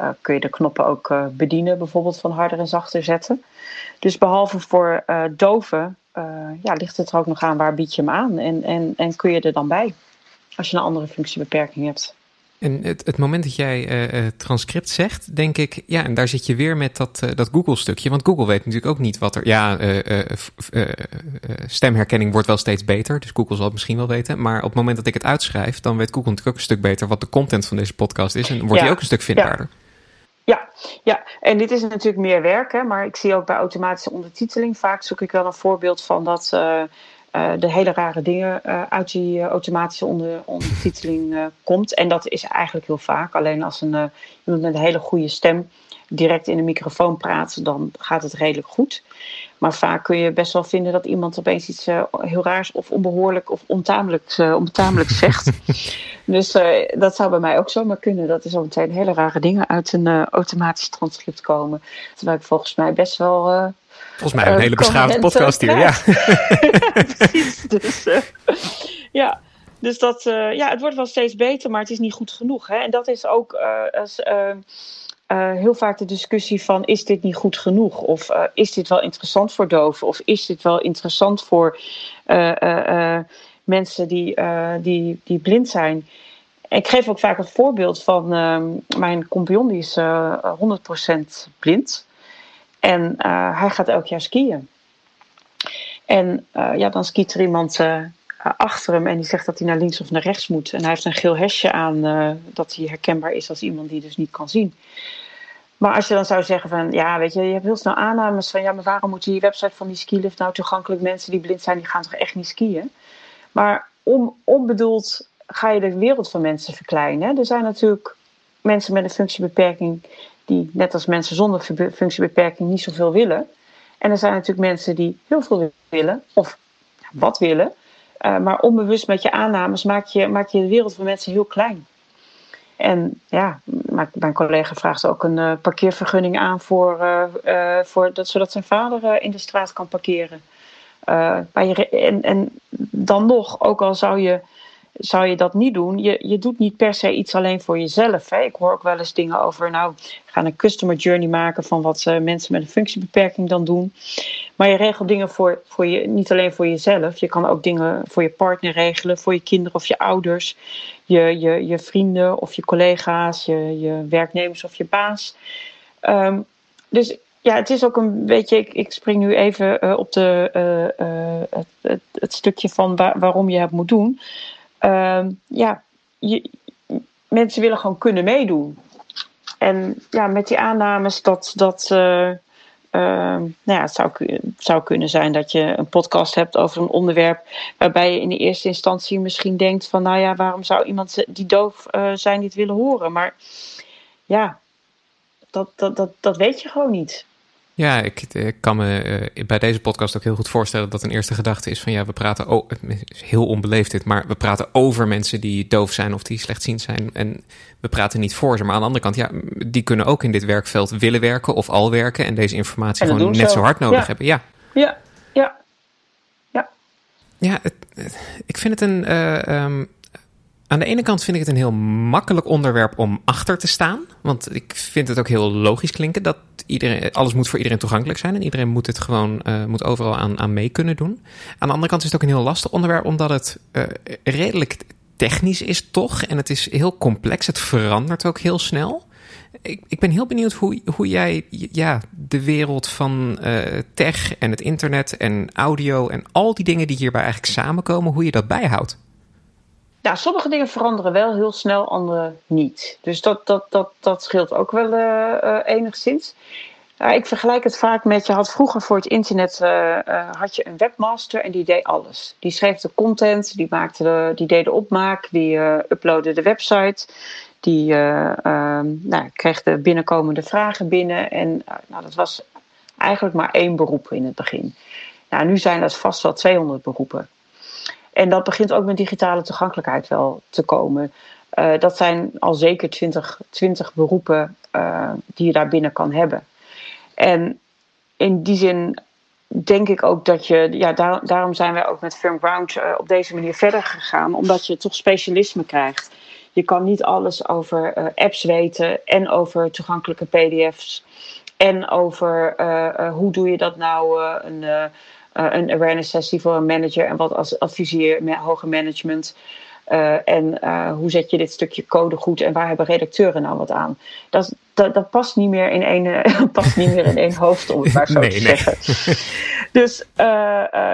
[SPEAKER 1] Uh, kun je de knoppen ook bedienen, bijvoorbeeld van harder en zachter zetten? Dus behalve voor doven, ja, ligt het er ook nog aan waar bied je hem aan? En, en, en kun je er dan bij? Als je een andere functiebeperking hebt.
[SPEAKER 2] En het, het moment dat jij uh, transcript zegt, denk ik, ja, en daar zit je weer met dat, uh, dat Google-stukje. Want Google weet natuurlijk ook niet wat er. Ja, uh, stemherkenning wordt wel steeds beter, dus Google zal het misschien wel weten. Maar op het moment dat ik het uitschrijf, dan weet Google natuurlijk ook een stuk beter wat de content van deze podcast is. En wordt ja. die ook een stuk vindbaarder.
[SPEAKER 1] Ja. Ja, ja, en dit is natuurlijk meer werk, hè, maar ik zie ook bij automatische ondertiteling vaak zoek ik wel een voorbeeld van dat uh, de hele rare dingen uh, uit die uh, automatische onder, ondertiteling komt. En dat is eigenlijk heel vaak. Alleen als een, iemand met een hele goede stem direct in de microfoon praat, dan gaat het redelijk goed. Maar vaak kun je best wel vinden dat iemand opeens iets heel raars of onbehoorlijk of ontamelijk, zegt. dus dat zou bij mij ook zomaar kunnen. Dat er zo meteen hele rare dingen uit een automatisch transcript komen. Terwijl ik volgens mij best wel
[SPEAKER 2] Volgens mij een hele beschaafde podcast hier, ja.
[SPEAKER 1] Precies, dus uh, ja. Dus dat, uh, ja, het wordt wel steeds beter, maar het is niet goed genoeg. Hè? En dat is ook uh, als, heel vaak de discussie van, is dit niet goed genoeg? Of is dit wel interessant voor doven? Of is dit wel interessant voor mensen die, die, die blind zijn? Ik geef ook vaak het voorbeeld van mijn compagnon, die is 100% blind. En uh, hij gaat elk jaar skiën. En ja, dan skiet er iemand achter hem en die zegt dat hij naar links of naar rechts moet. En hij heeft een geel hesje aan dat hij herkenbaar is als iemand die dus niet kan zien. Maar als je dan zou zeggen van, ja, weet je, je hebt heel snel aannames van, ja, maar waarom moet die website van die skilift nou toegankelijk? Mensen die blind zijn, die gaan toch echt niet skiën? Maar om, onbedoeld ga je de wereld van mensen verkleinen. Er zijn natuurlijk mensen met een functiebeperking die, net als mensen zonder functiebeperking, niet zoveel willen. En er zijn natuurlijk mensen die heel veel willen, of wat willen. Uh, maar onbewust met je aannames maak je, maak je de wereld van mensen heel klein. En ja, mijn collega vraagt ook een uh, parkeervergunning aan voor, uh, voor dat, zodat zijn vader in de straat kan parkeren. en, en dan nog, ook al zou je zou je dat niet doen. Je, je doet niet per se iets alleen voor jezelf. Hè. Ik hoor ook wel eens dingen over, nou, we gaan een customer journey maken van wat uh, mensen met een functiebeperking dan doen. Maar je regelt dingen voor, voor je, niet alleen voor jezelf. Je kan ook dingen voor je partner regelen, voor je kinderen of je ouders, je, je, je vrienden of je collega's, je, je werknemers of je baas. Um, dus ja, het is ook een beetje. Ik, ik spring nu even uh, op de, uh, het, het, stukje van waar, waarom je het moet doen. Ehm, ja, je, mensen willen gewoon kunnen meedoen. En ja, met die aannames dat. dat uh, nou ja, het zou, zou kunnen zijn dat je een podcast hebt over een onderwerp waarbij je in de eerste instantie misschien denkt van nou ja, waarom zou iemand die doof uh, zijn dit willen horen? Maar ja, dat, dat, dat, dat weet je gewoon niet.
[SPEAKER 2] Ja, ik, ik kan me uh, bij deze podcast ook heel goed voorstellen dat een eerste gedachte is van ja, we praten, oh, heel onbeleefd dit, maar we praten over mensen die doof zijn of die slechtziend zijn en we praten niet voor ze. Maar aan de andere kant, ja, die kunnen ook in dit werkveld willen werken of al werken en deze informatie gewoon net zo, hard nodig hebben. Ja.
[SPEAKER 1] Ja, ja, ja.
[SPEAKER 2] Ja, het, ik vind het een, uh, um, aan de ene kant vind ik het een heel makkelijk onderwerp om achter te staan. Want ik vind het ook heel logisch klinken dat iedereen, alles moet voor iedereen toegankelijk zijn. En iedereen moet het gewoon, uh, moet overal aan, aan mee kunnen doen. Aan de andere kant is het ook een heel lastig onderwerp, omdat het uh, redelijk technisch is toch. En het is heel complex. Het verandert ook heel snel. Ik, ik ben heel benieuwd hoe, hoe jij ja, de wereld van uh, tech en het internet en audio en al die dingen die hierbij eigenlijk samenkomen, hoe je dat bijhoudt.
[SPEAKER 1] Ja, sommige dingen veranderen wel heel snel, andere niet. Dus dat, dat, dat, dat scheelt ook wel uh, uh, enigszins. Uh, ik vergelijk het vaak met, je had vroeger voor het internet had je een webmaster en die deed alles. Die schreef de content, die, maakte de, die deed de opmaak, die uploadde de website. Die ehm, nou, kreeg de binnenkomende vragen binnen. En nou, dat was eigenlijk maar één beroep in het begin. Nou, nu zijn dat vast wel 200 beroepen. En dat begint ook met digitale toegankelijkheid wel te komen. Uh, dat zijn al zeker 20, 20 beroepen uh, die je daar binnen kan hebben. En in die zin denk ik ook dat je, ja, daar, daarom zijn wij ook met Firmground uh, op deze manier verder gegaan, omdat je toch specialisme krijgt. Je kan niet alles over apps weten en over toegankelijke PDF's en over hoe doe je dat nou een een awareness sessie voor een manager en wat als adviseer met hoger management. Uh, en uh, hoe zet je dit stukje code goed en waar hebben redacteuren nou wat aan? Dat, dat, dat past niet meer in één, past niet meer in één hoofd, om het maar zo nee, te nee. zeggen. dus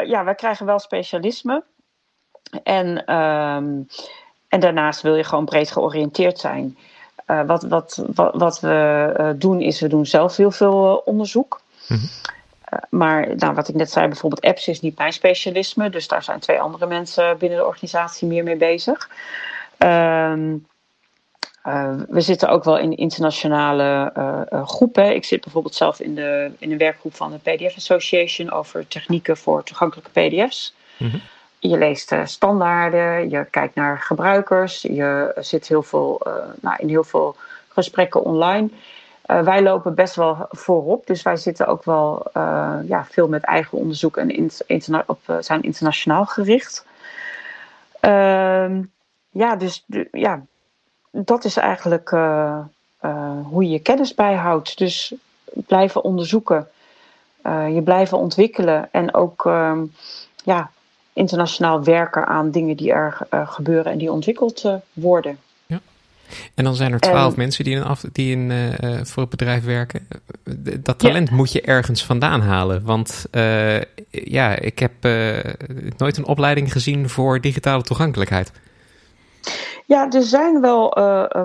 [SPEAKER 1] ja, wij krijgen wel specialisme. En, um, en daarnaast wil je gewoon breed georiënteerd zijn. wat, wat, wat, wat we doen is, we doen zelf heel veel onderzoek. Mm -hmm. Eh, maar nou, wat ik net zei, bijvoorbeeld apps is niet mijn specialisme. Dus daar zijn twee andere mensen binnen de organisatie meer mee bezig. Uh, uh, we zitten ook wel in internationale uh, groepen. Ik zit bijvoorbeeld zelf in, de, in een werkgroep van de PDF Association over technieken voor toegankelijke PDF's. Mm Je leest standaarden, je kijkt naar gebruikers, je zit heel veel, nou, in heel veel gesprekken online. Uh, wij lopen best wel voorop, dus wij zitten ook wel uh, ja, veel met eigen onderzoek en op, uh, zijn internationaal gericht. Ehm, ja, dus ja, dat is eigenlijk hoe je je kennis bijhoudt. Dus blijven onderzoeken, je blijven ontwikkelen en ook ehm, ja, internationaal werken aan dingen die er gebeuren en die ontwikkeld worden.
[SPEAKER 2] En dan zijn er twaalf mensen die, in af, die in, uh, voor het bedrijf werken. Dat talent moet je ergens vandaan halen. Want uh, ja, ik heb uh, nooit een opleiding gezien voor digitale toegankelijkheid.
[SPEAKER 1] Ja, er zijn wel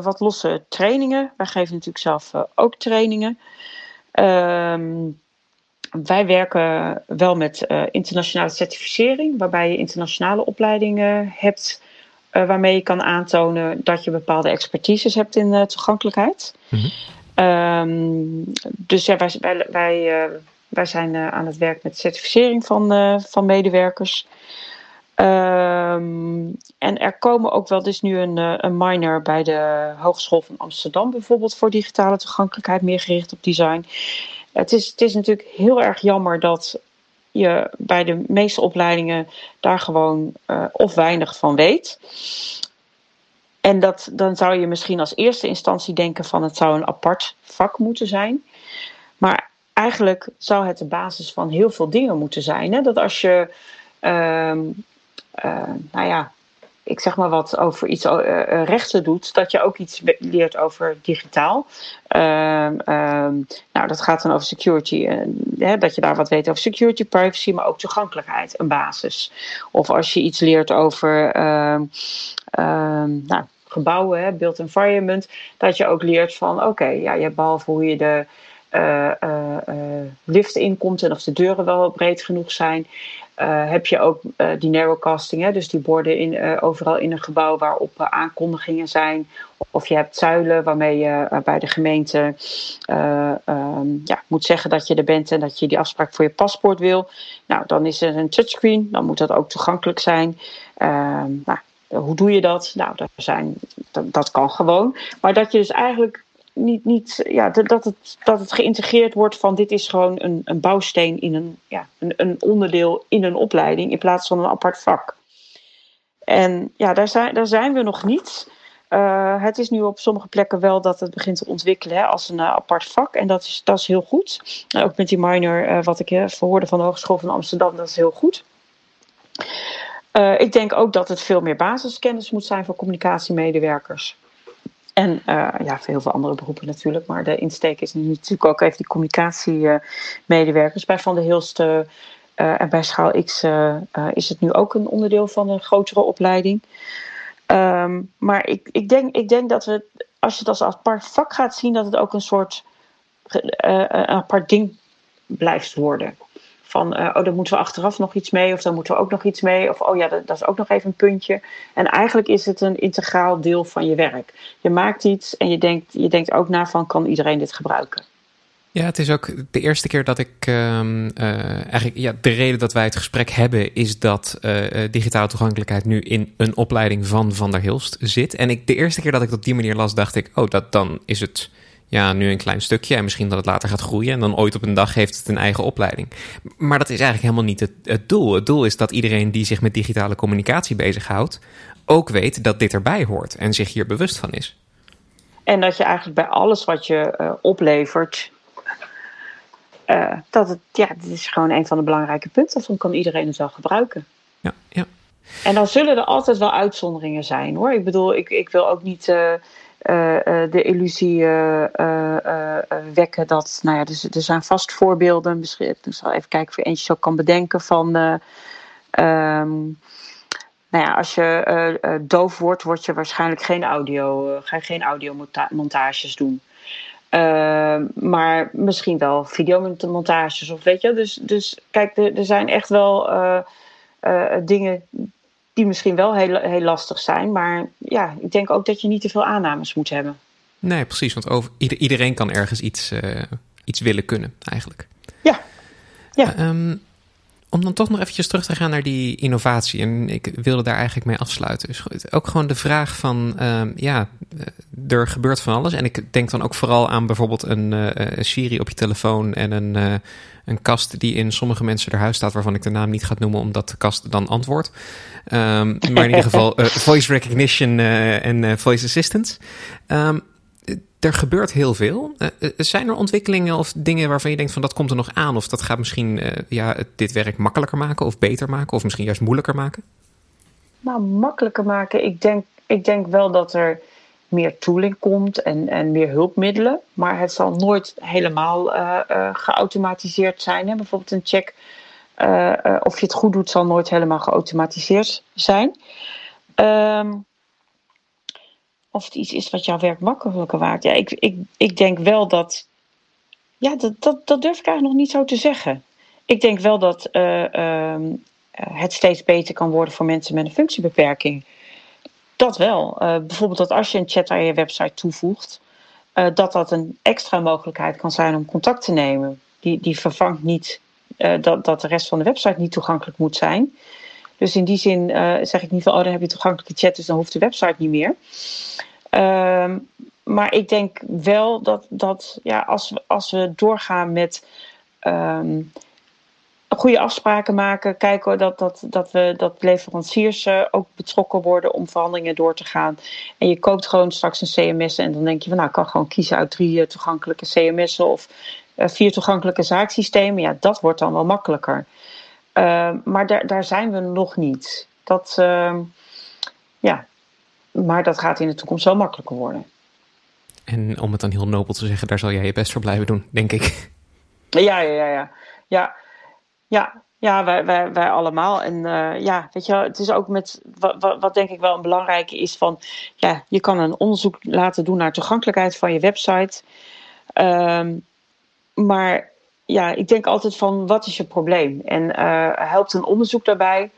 [SPEAKER 1] wat losse trainingen. Wij geven natuurlijk zelf ook trainingen. Ehm, wij werken wel met internationale certificering, waarbij je internationale opleidingen hebt uh, waarmee je kan aantonen dat je bepaalde expertises hebt in uh, toegankelijkheid. Mm -hmm. dus ja, wij, wij, wij, uh, wij zijn aan het werk met certificering van, van medewerkers. Um, en er komen ook wel, dus nu een, een minor bij de Hogeschool van Amsterdam bijvoorbeeld voor digitale toegankelijkheid, meer gericht op design. Het is, het is natuurlijk heel erg jammer dat je bij de meeste opleidingen daar gewoon uh, of weinig van weet. En dat, dan zou je misschien als eerste instantie denken van het zou een apart vak moeten zijn. Maar eigenlijk zou het de basis van heel veel dingen moeten zijn. Hè? Dat als je, uh, nou ja, ik zeg maar wat over iets uh, rechten doet, dat je ook iets leert over digitaal. Uh, nou, dat gaat dan over security, hè, dat je daar wat weet over security, privacy, maar ook toegankelijkheid, een basis. Of als je iets leert over ehm, nou, gebouwen, built environment, dat je ook leert van oké, ja, je hebt behalve hoe je de uh, uh, lift inkomt en of de deuren wel breed genoeg zijn. Uh, heb je ook uh, die narrowcasting, hè, dus die borden in, uh, overal in een gebouw waarop aankondigingen zijn. Of je hebt zuilen waarmee je bij de gemeente um, ja, moet zeggen dat je er bent en dat je die afspraak voor je paspoort wil. Nou, dan is er een touchscreen, dan moet dat ook toegankelijk zijn. Ehm, nou, hoe doe je dat? Nou, dat, zijn, dat kan gewoon. Maar dat je dus eigenlijk niet, niet, ja, dat, het, dat het geïntegreerd wordt van dit is gewoon een, een bouwsteen in een, ja, een, een onderdeel in een opleiding in plaats van een apart vak. En ja, daar zijn, daar zijn we nog niet. Uh, het is nu op sommige plekken wel dat het begint te ontwikkelen hè, als een uh, apart vak. En dat is, dat is heel goed. Uh, ook met die minor, wat ik verhoorde van de Hogeschool van Amsterdam, dat is heel goed. ik denk ook dat het veel meer basiskennis moet zijn voor communicatiemedewerkers. En uh, ja, voor heel veel andere beroepen natuurlijk. Maar de insteek is natuurlijk ook even die communicatiemedewerkers. bij Van der Hilst uh, en bij Schaal X is het nu ook een onderdeel van een grotere opleiding. Um, maar ik, ik, denk, ik denk dat we, als je het als apart vak gaat zien, dat het ook een soort een apart ding blijft worden. Van, uh, oh, daar moeten we achteraf nog iets mee, of dan moeten we ook nog iets mee, of oh ja, dat, is ook nog even een puntje. En eigenlijk is het een integraal deel van je werk. Je maakt iets en je denkt, je denkt ook na van, kan iedereen dit gebruiken?
[SPEAKER 2] Ja, het is ook de eerste keer dat ik uh, uh, eigenlijk, ja, de reden dat wij het gesprek hebben is dat uh, digitale toegankelijkheid nu in een opleiding van Van der Hilst zit. En ik, de eerste keer dat ik dat op die manier las, dacht ik, oh, dat, dan is het ja, nu een klein stukje en misschien dat het later gaat groeien en dan ooit op een dag heeft het een eigen opleiding. Maar dat is eigenlijk helemaal niet het, het doel. Het doel is dat iedereen die zich met digitale communicatie bezighoudt ook weet dat dit erbij hoort en zich hier bewust van is.
[SPEAKER 1] En dat je eigenlijk bij alles wat je uh, oplevert, uh, dat het, ja, dit is gewoon een van de belangrijke punten. Van kan iedereen het wel gebruiken.
[SPEAKER 2] Ja, ja.
[SPEAKER 1] En dan zullen er altijd wel uitzonderingen zijn hoor. Ik bedoel, ik, ik wil ook niet. Uh, uh, de illusie uh, wekken dat, nou ja, dus, er zijn vast voorbeelden. Misschien, ik zal even kijken of je eentje zo kan bedenken van. Um, nou ja, als je doof wordt, word je waarschijnlijk geen audio, ga je geen audiomontages doen. Uh, maar misschien wel videomontages of weet je. Dus, dus kijk, er, er zijn echt wel uh, uh, dingen die misschien wel heel, heel lastig zijn. Maar ja, ik denk ook dat je niet te veel aannames moet hebben.
[SPEAKER 2] Nee, precies. Want over, iedereen kan ergens iets, uh, iets willen kunnen, eigenlijk.
[SPEAKER 1] Ja. ja.
[SPEAKER 2] Um, om dan toch nog eventjes terug te gaan naar die innovatie. En ik wilde daar eigenlijk mee afsluiten. Dus ook gewoon de vraag van, um, ja, eh, er gebeurt van alles. En ik denk dan ook vooral aan bijvoorbeeld een, een Siri op je telefoon en een, uh, een kast die in sommige mensen er huis staat, waarvan ik de naam niet ga noemen, omdat de kast dan antwoordt. Um, maar in ieder geval voice recognition en voice assistance. Um, er gebeurt heel veel. Uh, zijn er ontwikkelingen of dingen waarvan je denkt van dat komt er nog aan? Of dat gaat misschien uh, ja, dit werk makkelijker maken of beter maken? Of misschien juist moeilijker maken?
[SPEAKER 1] Nou, makkelijker maken. Ik denk, ik denk wel dat er meer tooling komt en, en meer hulpmiddelen. Maar het zal nooit helemaal geautomatiseerd zijn. Hè? Bijvoorbeeld een check of je het goed doet, zal nooit helemaal geautomatiseerd zijn. Um, of het iets is wat jouw werk makkelijker maakt. Ja, ik, ik, ik denk wel dat. Ja, dat, dat, dat durf ik eigenlijk nog niet zo te zeggen. Ik denk wel dat uh, het steeds beter kan worden voor mensen met een functiebeperking. Dat wel. Uh, bijvoorbeeld dat als je een chat aan je website toevoegt, uh, dat dat een extra mogelijkheid kan zijn om contact te nemen. Die, die vervangt niet dat, dat de rest van de website niet toegankelijk moet zijn. Dus in die zin zeg ik niet van, oh dan heb je toegankelijke chat, dus dan hoeft de website niet meer. Ehm, maar ik denk wel dat, dat ja, als, we, als we doorgaan met um, goede afspraken maken, kijken dat, dat, dat, we, dat leveranciers uh, ook betrokken worden om verhandelingen door te gaan. En je koopt gewoon straks een CMS en dan denk je van nou, ik kan gewoon kiezen uit drie uh, toegankelijke CMS'en of vier toegankelijke zaaksystemen. Ja, dat wordt dan wel makkelijker. Ehm, maar daar, daar zijn we nog niet. Dat, ja, maar dat gaat in de toekomst wel makkelijker worden.
[SPEAKER 2] En om het dan heel nobel te zeggen, daar zal jij je best voor blijven doen, denk ik.
[SPEAKER 1] Ja, ja, ja, ja. Ja, ja, ja wij, wij, wij allemaal. En uh, ja, weet je, het is ook met wat, wat, denk ik wel een belangrijke is van, ja, je kan een onderzoek laten doen naar toegankelijkheid van je website. Um, maar ja, ik denk altijd van, wat is je probleem? En uh, helpt een onderzoek daarbij?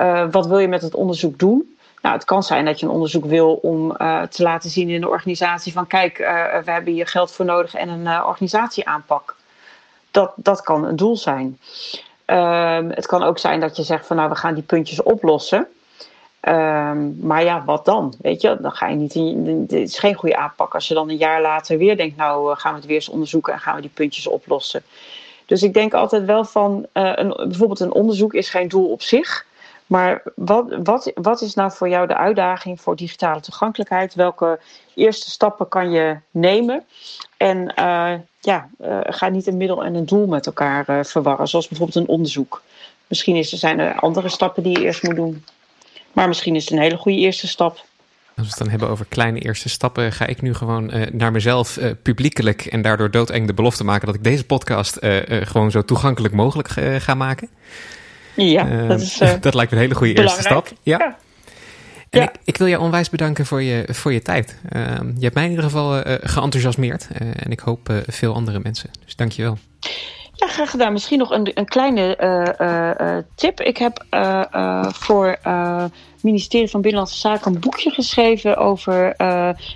[SPEAKER 1] Uh, wat wil je met het onderzoek doen? Nou, het kan zijn dat je een onderzoek wil om uh, te laten zien in de organisatie van kijk, we hebben hier geld voor nodig en een organisatieaanpak. Dat, dat kan een doel zijn. Um, het kan ook zijn dat je zegt van nou, we gaan die puntjes oplossen. Um, maar ja, wat dan? Weet je, dan ga je niet. In, het is geen goede aanpak als je dan een jaar later weer denkt, nou gaan we het weer eens onderzoeken en gaan we die puntjes oplossen. Dus ik denk altijd wel van, een, bijvoorbeeld een onderzoek is geen doel op zich. Maar wat, wat, wat is nou voor jou de uitdaging voor digitale toegankelijkheid? Welke eerste stappen kan je nemen? En uh, ja, uh, ga niet een middel en een doel met elkaar verwarren, zoals bijvoorbeeld een onderzoek. Misschien is er, zijn er andere stappen die je eerst moet doen. Maar misschien is het een hele goede eerste stap.
[SPEAKER 2] Als we het dan hebben over kleine eerste stappen, ga ik nu gewoon uh, naar mezelf uh, publiekelijk en daardoor doodeng de belofte maken dat ik deze podcast uh, gewoon zo toegankelijk mogelijk ga maken.
[SPEAKER 1] Ja, dat, is,
[SPEAKER 2] dat lijkt me een hele goede eerste stap. Ja. ja. En ja. ik, ik, wil je onwijs bedanken voor je, voor je tijd. Uh, je hebt mij in ieder geval geenthousiasmeerd. en ik hoop veel andere mensen. Dus dank je wel.
[SPEAKER 1] Ja, graag gedaan. Misschien nog een, een kleine tip. Ik heb voor het ministerie van Binnenlandse Zaken een boekje geschreven over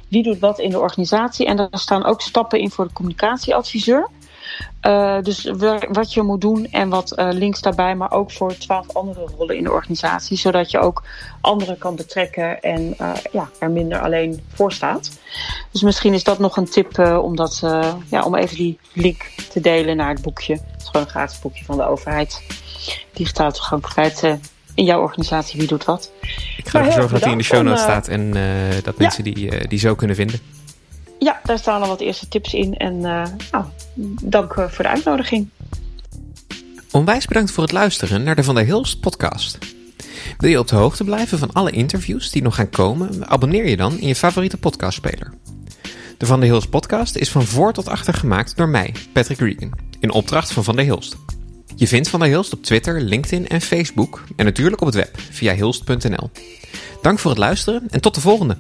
[SPEAKER 1] wie doet wat in de organisatie. En daar staan ook stappen in voor de communicatieadviseur. Uh, dus wat je moet doen en wat uh, links daarbij, maar ook voor twaalf andere rollen in de organisatie, zodat je ook anderen kan betrekken en uh, ja, er minder alleen voor staat. Dus misschien is dat nog een tip om, dat, ja, om even die link te delen naar het boekje. Het is gewoon een gratis boekje van de overheid. Digitale toegankelijkheid in jouw organisatie, wie doet wat.
[SPEAKER 2] Ik ga ervoor zorgen dat hij in de show notes staat en dat mensen ja. die, die zo kunnen vinden.
[SPEAKER 1] Ja, daar staan al wat eerste tips in. En uh, nou, dank voor de uitnodiging.
[SPEAKER 2] Onwijs bedankt voor het luisteren naar de Van der Hilst podcast. Wil je op de hoogte blijven van alle interviews die nog gaan komen? Abonneer je dan in je favoriete podcastspeler. De Van der Hilst podcast is van voor tot achter gemaakt door mij, Patrick Regan, in opdracht van Van der Hilst. Je vindt Van der Hilst op Twitter, LinkedIn en Facebook en natuurlijk op het web via hilst.nl. Dank voor het luisteren en tot de volgende!